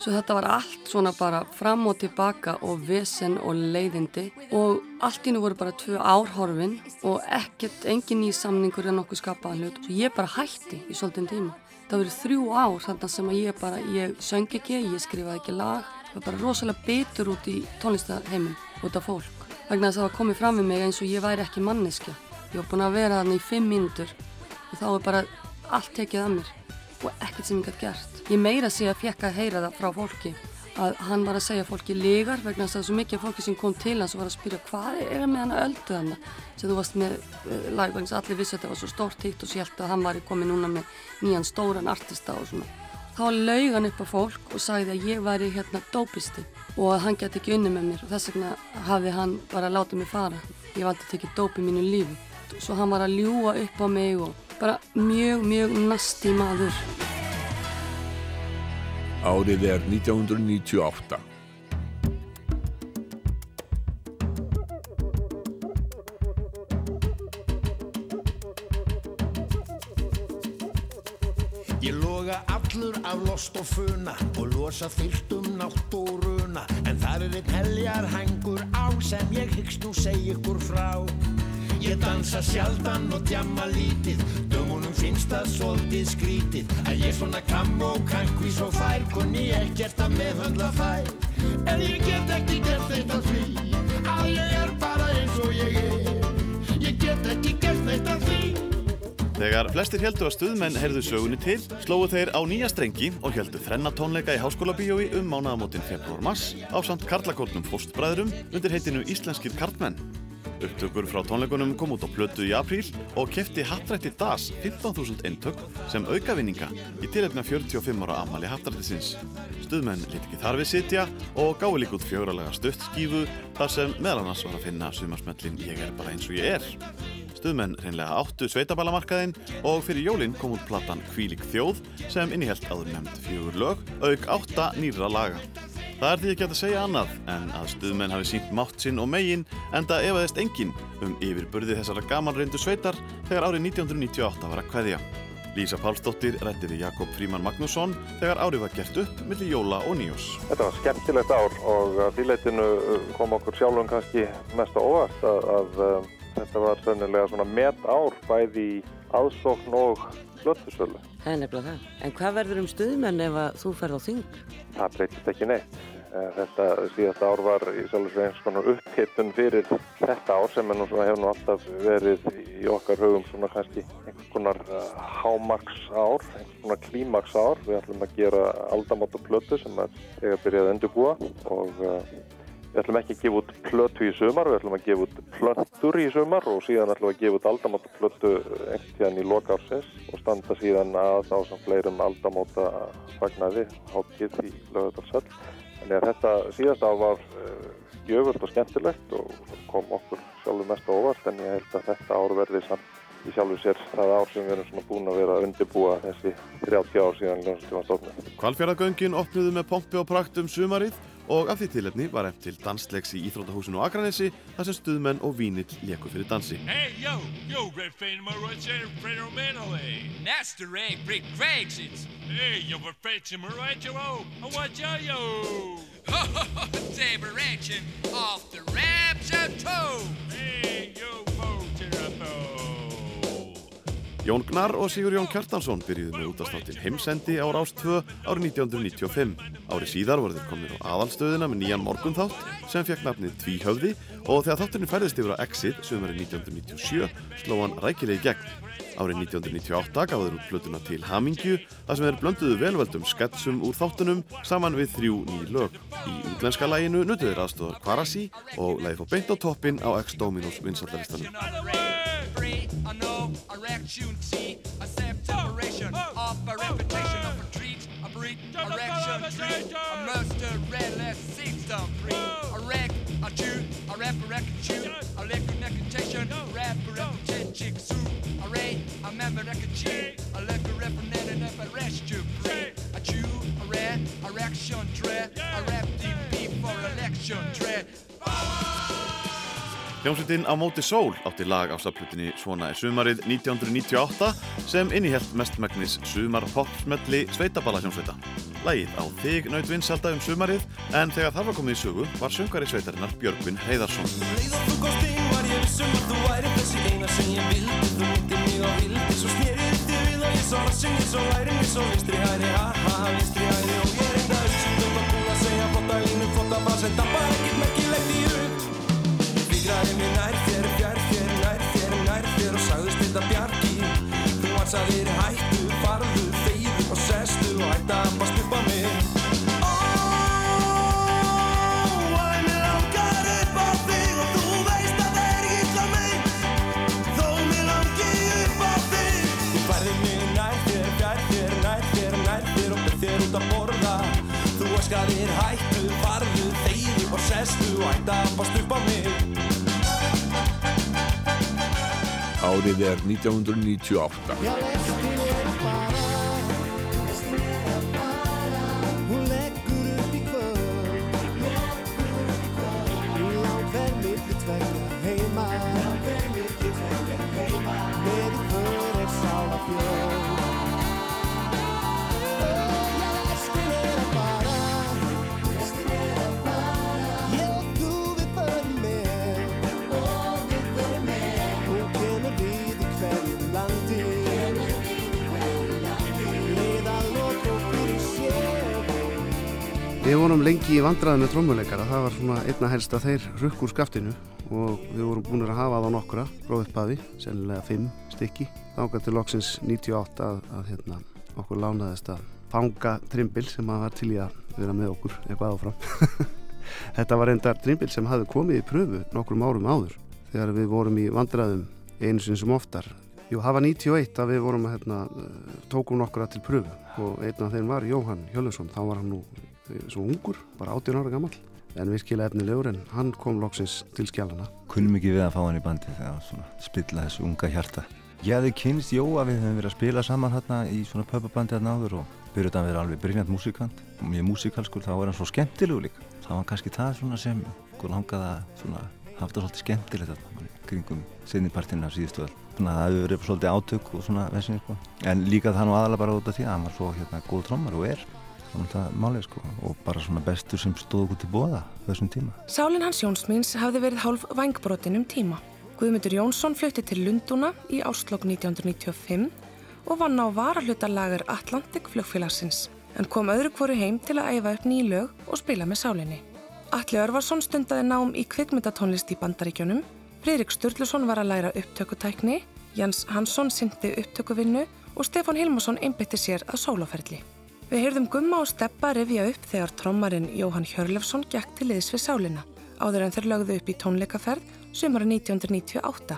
Svo þetta var allt svona bara fram og tilbaka og vesen og leiðindi og allt í nú voru bara tvö ár horfin og ekkert, engin ný samningur en nokkuð skapaðan hlut. Svo ég bara hætti í svolítinn tíma. Það voru þrjú ár þarna sem að ég bara, ég söng ekki, ég skrifaði ekki lag. Það var bara rosalega bitur út í tónlistaheimin, út af fólk. Vegna þess að það komið fram við mig eins og ég væri ekki manneskja. Ég var búin að vera þarna í fimm mínútur og þá er bara allt tekið að mér og ekkert sem ég gæti gert. Ég meira að segja að fekk að heyra það frá fólki að hann var að segja fólki legar vegna þess að svo mikið fólki sem kom til hans og var að spyrja hvað er með hann öldu hann sem þú varst með uh, lag vegna þess að allir vissi að þetta var svo stórt hitt og sélt að hann var komið núna með nýjan stóran artista og svona. Þá laug hann upp á fólk og sagði að ég væri hérna dópisti og að hann geti ekki unni með mér og þess vegna hafði hann bara látið mig fara. Ég valdi að tekja dóp í mínu lífi. Svo hann var að ljúa upp á mig og bara mjög, mjög nasti maður. Árið er 1998. Ég loga allur af lost og funa og losa fyllt um nátt og runa en það er einn heljar hengur á sem ég hyggst nú segja ykkur frá Ég dansa sjaldan og djamma lítið. Dömunum finnst það svolítið skrítið að ég svona kam og kankví svo fær kunni ekkert að meðhöndla fær en ég get ekki gert neitt af því. Að ég er bara eins og ég er. Ég get ekki gert neitt af því. Þegar flestir heldur að stuðmenn heyrðu sögunni til, slóðu þeir á nýja strengi og heldu þrenna tónleika í háskóla bíói um mánaðamótin februar-mars á samt karlakórnum fóstbræðurum undir heitinu Íslenskir karlmenn. Upptökur frá tónleikunum kom út á plötu í apríl og kefti hattrætti DAS 15.000 eintök sem aukavinninga í tilefna 45 ára amali hattrættisins. Stuðmenn lít ekki þar við sitja og gáði líka út fjóralega stutt skífu þar sem meðal annars var að finna sumarsmellin Ég er bara eins og ég er. Stuðmenn reynlega áttu sveitaballamarkaðinn og fyrir jólinn kom út platan Kvílik þjóð sem innihelt áður nefnd fjögur lög, auk átta nýra laga. Það er því ekki hægt að segja annað en að stuðmenn hafi sínt mátt sinn og megin enda efaðist enginn um yfirburði þessara gamanreyndu sveitar þegar árið 1998 var að kveðja. Lísa Pálsdóttir rætti við Jakob Fríman Magnússon þegar árið var gert upp millir jóla og nýjós. Þetta var skemmtilegt ár og því leitinu kom okkur sjálfum kannski mest á óvart að, að um, þetta var sennilega svona met ár bæði í aðsókn og flöttusölu. Það er nefnilega það. En hvað verður um stuðmenn ef að þú ferð á þing? Það breytist ekki neitt. Eh, Þetta síðasta ár var í sjálfur eins konar upphittun fyrir þetta ár sem er nú svona hefur nú alltaf verið í okkar hugum svona kannski einhvers konar uh, hámaks ár, einhvers konar klímaks ár. Við ætlum að gera aldamót og plötu sem er þegar byrjað að endurbúa og uh, við ætlum ekki að gefa út plötu í sumar, við ætlum að gefa út plötur í sumar og síðan ætlum við að gefa út aldamóta plötu einhvern tíðan í loka ársins og standa síðan að á samt fleirum aldamóta fagnaði hátíð í lögadalsöll. Þannig að þetta síðasta ár var uh, gjöfult og skemmtilegt og kom okkur sjálfur mest á óvart en ég held að þetta ár verði samt í sjálfur sér það ár sem við erum svona búin að vera að undirbúa þessi 30 ár síðan ljónstíma stofnum. Hvalfjörðagöngin opnuðu með pompi og prakt um sumarið og af því tilefni var eftir til dansleiks í Íþróttahúsinu á Akranesi þar sem stuðmenn og vínill leku fyrir dansi. Hey, yo, yo, great fan of my right there, Fred Romano, hey. That's the right, great Craig's it's. Hey, yo, we're fetching my right, yo, oh, what yo, yo. Saber action off the ramps of toe. Hey, yo, mo, Jón Gnar og Sigur Jón Kjartansson byrjuðu með útastáttin Heimsendi á Rás 2 árið 1995. Árið síðar voru þeir komin á aðalstöðina með nýjan morgunþátt sem fekk nafnið Tvíhöfði og þegar þátturinn færðist yfir á Exit sögumari 1997 sló hann rækilega í gegn. Árið 1998 gaf þeir út plötuna til Hamingju þar sem þeir blönduðu velveldum sketsum úr þáttunum saman við þrjú ný lög. Í útlenska læginu nutu þeir aðstofar Kvarasi og læði fór beint á toppin á X-Dominos vinsallaristanum. free, a no erection, see a separation of a reputation of a treat, a breed, erection, treat, a murder, rapper record a liquor reputation, rapper reputation, chick suit, a ray, a member record cheat, a liquor referendum, a rest you pray, a chew, a rat, a reaction dread, a rap DP for election dread. Hljómsveitin á móti sól átti lag á staflutinni Svona er sumarið 1998 sem innihjælt mestmægnis sumar popsmelli sveitaballa hljómsveita. Lagið á þig naut vinsalda um sumarið en þegar það var komið í sögu var söngari sveitarinnar Björgvin Heiðarsson. Leið og þú komst inn var ég vissum að þú væri þessi eina sem ég vildi Þú myndi mig á vildi Svo snerið þið við og ég svo rassin Ég svo væri mér svo vinstri hæri Ha ha ha vinstri hæri Og Þetta bjargi Þú ansaðir hættu, farðu, þeyðu og sestu Og hætta að upp á mig. Út að borða. Þú öskaðir hættu, farðu, þeyðu og sestu og hætta að bast upp á mig Árið er 1998. Við vorum lengi í vandræði með trommuleikara, það var svona einna helst að þeir rukk úr skaftinu og við vorum búin að hafa það nokkura frá upphafi, sennilega fimm stykki. Þáka til loksins 98 að, að hérna, okkur lánaðist að fanga trimbil sem að var til í að vera með okkur eitthvað áfram. Þetta var reyndar trimbil sem hafði komið í pröfu nokkrum árum áður þegar við vorum í vandræðum einu sinni sem oftar. Jú, það var 91 að við vorum að hérna, tókum nokkura til pröfu og einn af þeim var Jóhann Hjöllusson, þá var hann nú svo ungur, bara 18 ára gammal en virkilega efnilegur en hann kom loksins til skjálana. Kunnum ekki við að fá hann í bandi þegar svona spilla þessu unga hjarta. Ég hefði kynst Jóa, við höfum verið að spila saman hérna í svona pöpabandi hérna áður og byrjuð að vera alveg brilljant músikant og mjög músikalskur, þá er hann svo skemmtilegu líka. Það var kannski það svona sem langaði að svona haft það svolítið skemmtilegt þarna kringum sinnipartinu af síðustu öll. Þannig að það hefur verið svolítið átök og svona vesinni sko. En líka það nú aðalega bara út af því að hann var svo hérna góð trommar og er málið sko og bara svona bestur sem stóð okkur til bóða þessum tíma. Sálin hans Jónsmíns hafði verið hálf vangbrotin um tíma. Guðmundur Jónsson flutti til Lundúna í áslokk 1995 og vann á varahlutarlagar Atlantik flugfélagsins en kom öðru hvoru heim til að æfa upp ný lög og spila með sálinni. Alli Örvarsson stundaði nám í kvikmyndatónlist í Bandaríkjónum, Fridrik Sturluson var að læra upptökutækni, Jens Hansson syndi upptökuvinnu og Stefán Hilmarsson einbytti sér að sóloferli. Við heyrðum Gumma og Steppa rifja upp þegar trommarinn Jóhann Hjörlefsson gekk til liðs við sálina áður en þeir lögðu upp í tónleikaferð sumara 1998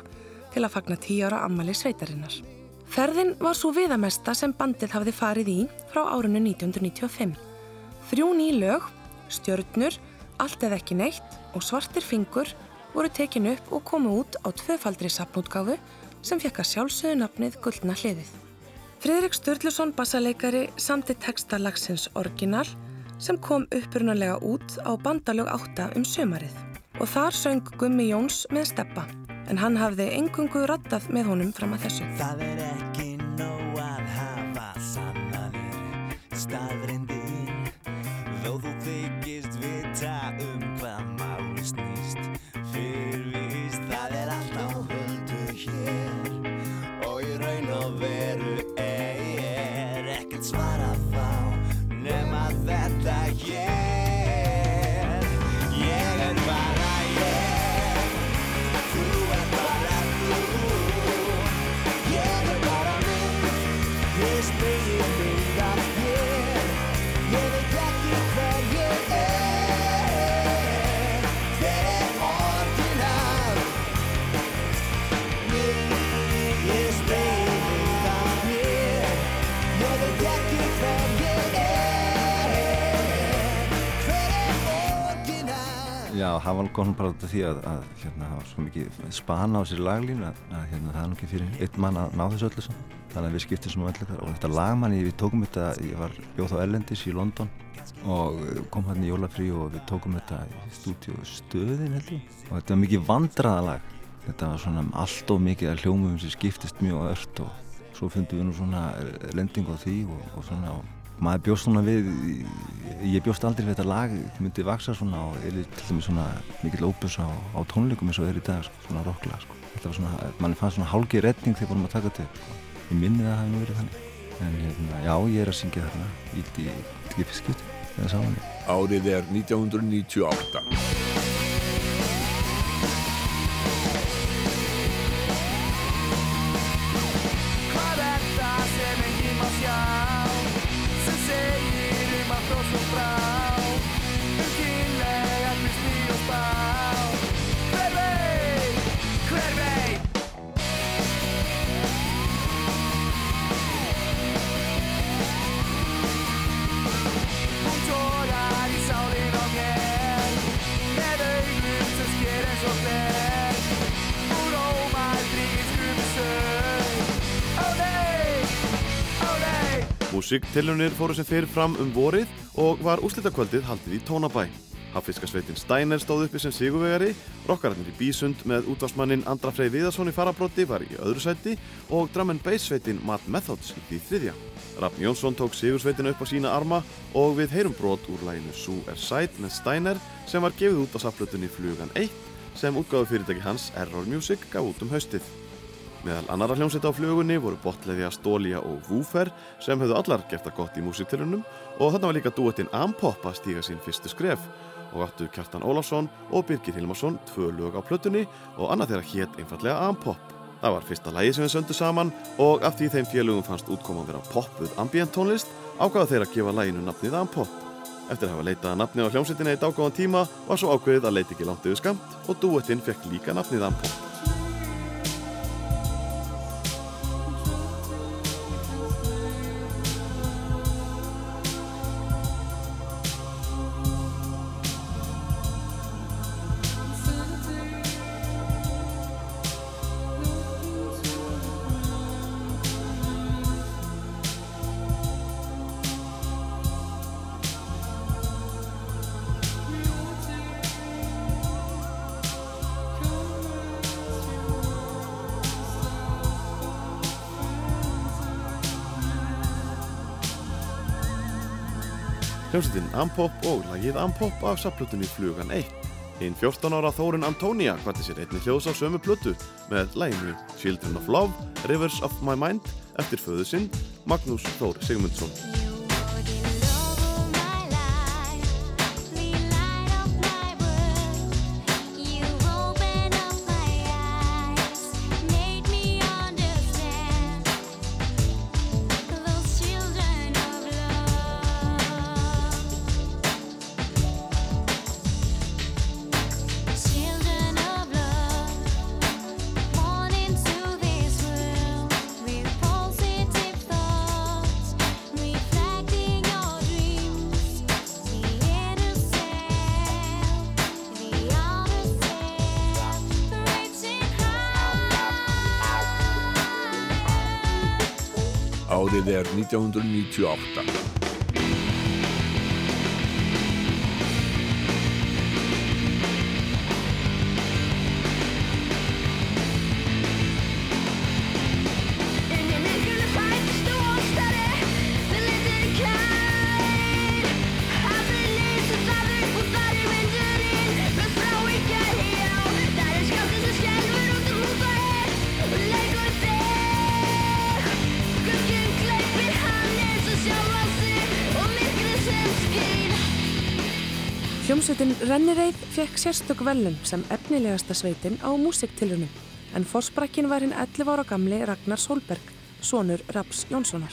til að fagna tíu ára ammali sveitarinnar. Ferðin var svo viðamesta sem bandið hafði farið í frá árunnu 1995. Þrjú ný lög, stjörnur, allt eða ekki neitt og svartir fingur voru tekin upp og komu út á tvöfaldri sapnútgáfu sem fekk að sjálfsögðu nafnið Guldna hliðið. Fridrik Sturluson bassaleikari samti texta lagsins Orginal sem kom upprunalega út á bandalög 8 um sömarið og þar söng Gummi Jóns með steppa en hann hafði engungu rattað með honum fram að þessu. Það er ekki nóg að hafa sannanir staðrindin Þó þú þykist þetta ég Ég er bara ég. Þú er bara þú. Ég er bara mynd Ég spegir mynd af þér Já, það var komið bara því að, hérna, það var svo mikið spana á sér laglínu að, hérna, það er nú ekki fyrir einn mann að ná þessu öllu saman. Þannig að við skiptum svona öllu þar og þetta lagmanni, við tókum þetta, ég var bjóð þá Erlendis í London og kom hann í jólafrí og við tókum þetta í stúdíu stöðin held ég og þetta var mikið vandraðalag. Þetta var svona allt of mikið að hljómum sem skiptist mjög ört og svo fundum við nú svona lending á því og, og svona og maður bjóst svona við, ég bjóst aldrei við þetta lag myndi vaksa svona og er til dæmis svona mikill óbus á, á tónleikum eins og er í dag, sko, svona rocklag sko. Þetta var svona, mann fannst svona hálgi retning þegar vorum að taka þetta. Sko. Ég minni það að það hefði verið þannig. En hérna, já, ég er að syngja þarna, ég veit ekki skipti, eða saman. Árið er 1998. Hvað segir Músiktilunir fóru sem fyrir fram um vorið og var úslitakvöldið haldið í Tónabæ. Haffiskasveitin Steiner stóð uppi sem sigurvegari, rockararnir í Bísund með útvarsmannin Andra Frey Viðarsson í farabróti var í öðru sæti og drum and bass sveitin Matt Methods í þriðja. Rafn Jónsson tók sigursveitina upp á sína arma og við heyrum brot úr læginu Sue er Side með Steiner sem var gefið út á saflutunni Flugan 1 sem útgáðu fyrirtæki hans Error Music gaf út um haustið. Meðal annara hljómsveita á flugunni voru Botleðja, Stólia og Woofer sem höfðu allar gert það gott í músiktilunum og þarna var líka duettinn Ampop að stíga sín fyrstu skref og áttu Kjartan Ólafsson og Birgir Hilmarsson tvö lög á plötunni og annað þeirra hétt einfallega Ampop. Það var fyrsta lægi sem við söndu saman og af því þeim félögum fannst útkoman vera poppuð ambient tónlist ákvaða þeir að gefa læginu nafnið Ampop. Eftir að hafa leitað nafni á hljómsveitinni í dágóðan tíma var svo ákveðið að leita ekki langt yfir skamt og duettinn fekk líka nafnið Ampop. Hljómsveitin Ampop og lagið Ampop af saplutunni Flugan 1. Hinn 14 ára Þórun Antonia hvati sér einni hljóðs á sömu plötu með læginu Children of Love, Rivers of My Mind eftir föðu sinn Magnús Þór Sigmundsson. 1998. Hljómsveitin Rennireið fekk sérstök velun sem efnilegasta sveitin á músiktilunum en fórsbrakkin var hinn 11 ára gamli Ragnar Solberg, sonur Raps Jónssonar.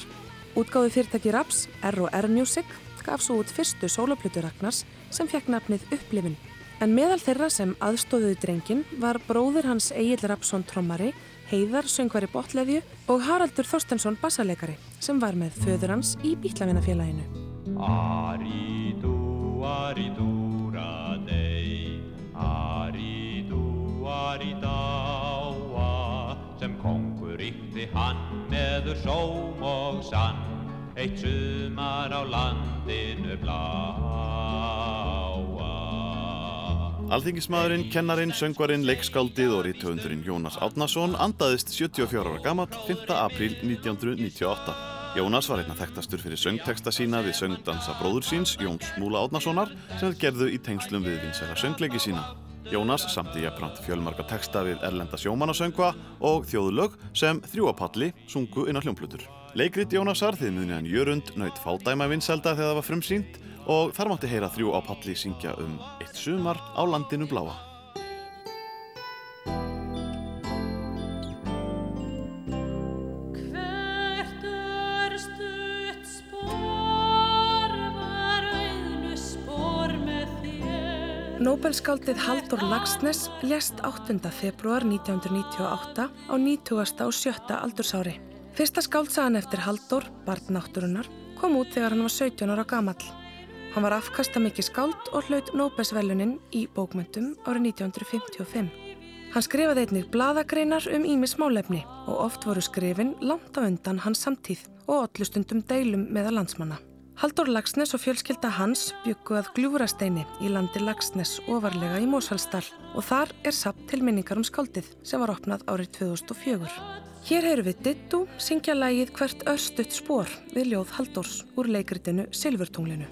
Útgáðu fyrirtæki Raps, R&R Music, gaf svo út fyrstu sólaplutu Ragnars sem fekk nafnið Upplifin. En meðal þeirra sem aðstóðuði drengin var bróðir hans Egil Rapsson trommari, Heiðar söngvari botleðju og Haraldur Þorstensson bassaleikari sem var með föður hans í Bítlavinafélaginu. Aridu, aridura var í dáa sem kongur ríkti hann meður sóm og sann eitt sumar á landinu bláa Alþingismadurinn, kennarin, söngvarinn, leikskáldið og rítöfundurinn Jónas Átnason andaðist 74 ára gammal 5. apríl 1998 Jónas var einna þekktastur fyrir söngteksta sína við söngdansa bróður síns, Jóns Múla Átnasonar, sem þeir gerðu í tengslum við vinsæra söngleiki sína. Jónas samti jafnframt fjölmarga teksta við erlenda sjómanasöngva og þjóðlög sem þrjúapalli sungu inn á hljómplutur. Leikrit Jónasar þið muniðan Jörund naut fádæma vinselda þegar það var frumsýnt og þar mátti heyra þrjú á palli syngja um eitt sumar á landinu bláa. Þér Nóbelskáldið Haldur Lagsnes lést 8. februar 1998 á 90. og 7. aldursári. Fyrsta skáldsagan eftir Haldur, barn náttúrunar, kom út þegar hann var 17 ára gamall. Hann var afkastamikið skáld og hlaut Nóbelsvelunin í bókmyndum árið 1955. Hann skrifaði einnig bladagreinar um ímis málefni og oft voru skrifin langt á undan hans samtíð og ollustundum deilum meða landsmanna. Haldur Lagsnes og fjölskylda hans byggu að gljúrasteini í landi Lagsnes ofarlega í Mósfellsdal og þar er samt til minningar um skáldið sem var opnað árið 2004. Hér heyrum við Dittu syngja lægið hvert östutt spór við ljóð Haldurs úr leikritinu Silfurtunglinu.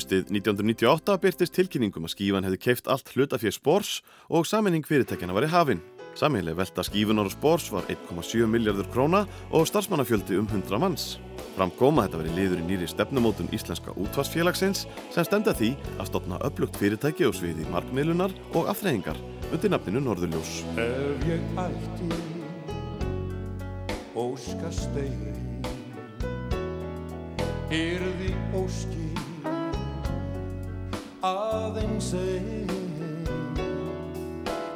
Haustið 1998 byrtist tilkynningum að skífan hefði keift allt hlutafér spórs og saminning fyrirtækjana var í hafin. Sameinlega velta skífunar og spórs var 1,7 miljardur króna og starfsmannafjöldi um 100 manns. Framkoma þetta veri liður í nýri stefnumótun Íslenska útvarsfélagsins sem stenda því að stopna upplugt fyrirtæki og sviði markmiðlunar og afþreyingar undir nafninu Norðurljós. Ef ég ætti óska stein Yrði óski aðeins ein.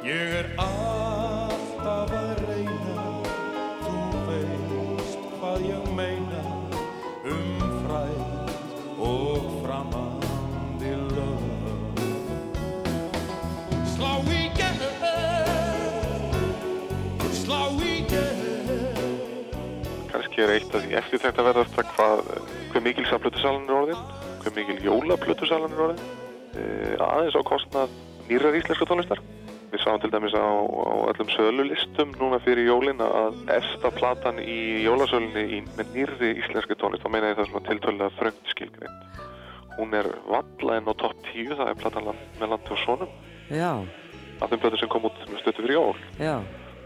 Ég er alltaf að reyna Þú veist hvað ég meina Um fræð og framandi lög. Slá í gegn Slá í gegn. Kannski er eitt af því eftir þetta verðast að hvað, hver mikil samflutusalan er orðin, hver mikil jólaplutusalan er orðin, aðeins á kostnað nýrar íslensku tónlistar. Við sáum til dæmis á, á öllum sölulistum núna fyrir jólin að efsta platan í jólasölunni í, með nýrri íslensku tónlist, þá meina ég það svona tiltölulega þröngt skilgrind. Hún er valla en á topp 10, það er platan með landi og sonum, Já, af þeim plötu sem kom út stöttu fyrir jól. já,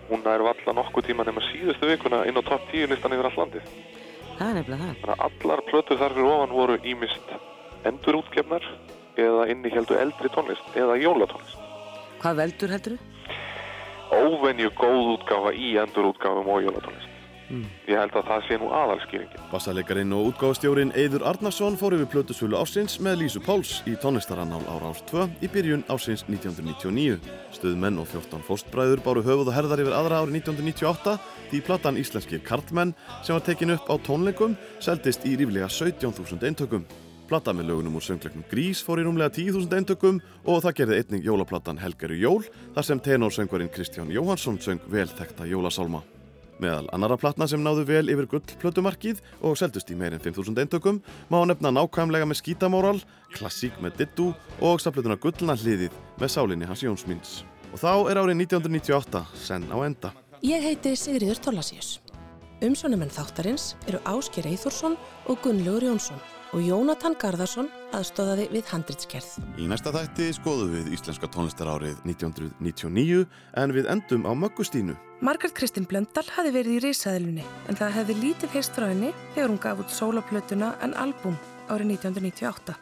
Hún er valla nokkuð tíma nema síðustu vikuna inn á topp 10 listan yfir all landið. það er nefnilega það. Þannig að allar plötur þar fyrir ofan voru ímist endurútgefnar eða inniheldu eldri tónlist eða jólatónlist. Hvað veldur heldur þú? Óvenju góð útgáfa í endurútgáfum og jólatónlist. Mm. Ég held að það sé nú aðalskýringin. Bassalegarinn og útgáfastjórin Eiður Arnarsson fór yfir plötusölu ársins með Lísu Páls í tónlistarannál ára árs 2 í byrjun ársins 1999. Stuðmenn og 14 fóstbræður báru höfuð og herðar yfir aðra árið 1998 því platan Íslenskir Karlmenn sem var tekin upp á tónleikum seldist í ríflega 17.000 eintökum. Plata með lögunum úr söngleiknum Grís fór í rúmlega 10.000 eintökum og það gerði einnig jólaplatan Helgaru Jól þar sem tenorsöngvarinn Kristján Jóhansson söng velþekta jólasálma. Meðal annara platna sem náðu vel yfir gullplötumarkið og seldust í meirinn 5.000 eintökum má nefna nákvæmlega með skítamóral, klassík með dittu og staflutuna gullna hliðið með sálinni hans Jónsmins. Og þá er árið 1998 senn á enda. Ég heiti Sigriður Tollasíus. Umsjónumenn þáttarins eru Ásker Eithúrsson og Gunnlaugur Jónsson og Jónatan Garðarsson aðstóðaði við handritskerð. Í næsta þætti skoðum við íslenska tónlistarárið 1999 en við endum á Möggustínu. Margaret Kristin Blöndal hafi verið í risaðilunni en það hefði lítið heist frá henni þegar hún gaf út sólaplötuna en album árið 1998.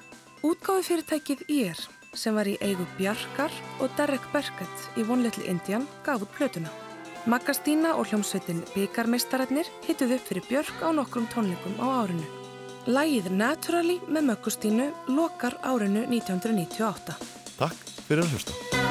Útgáfi fyrirtækið IR sem var í eigu Bjarkar og Derek Berkett í One Little Indian gaf út plötuna. Magga Stína og hljómsveitin Byggarmeistararnir hittuð upp fyrir Björk á nokkrum tónleikum á árinu. Lægið Naturally með Möggustínu lokar árinu 1998. Takk fyrir að hlusta.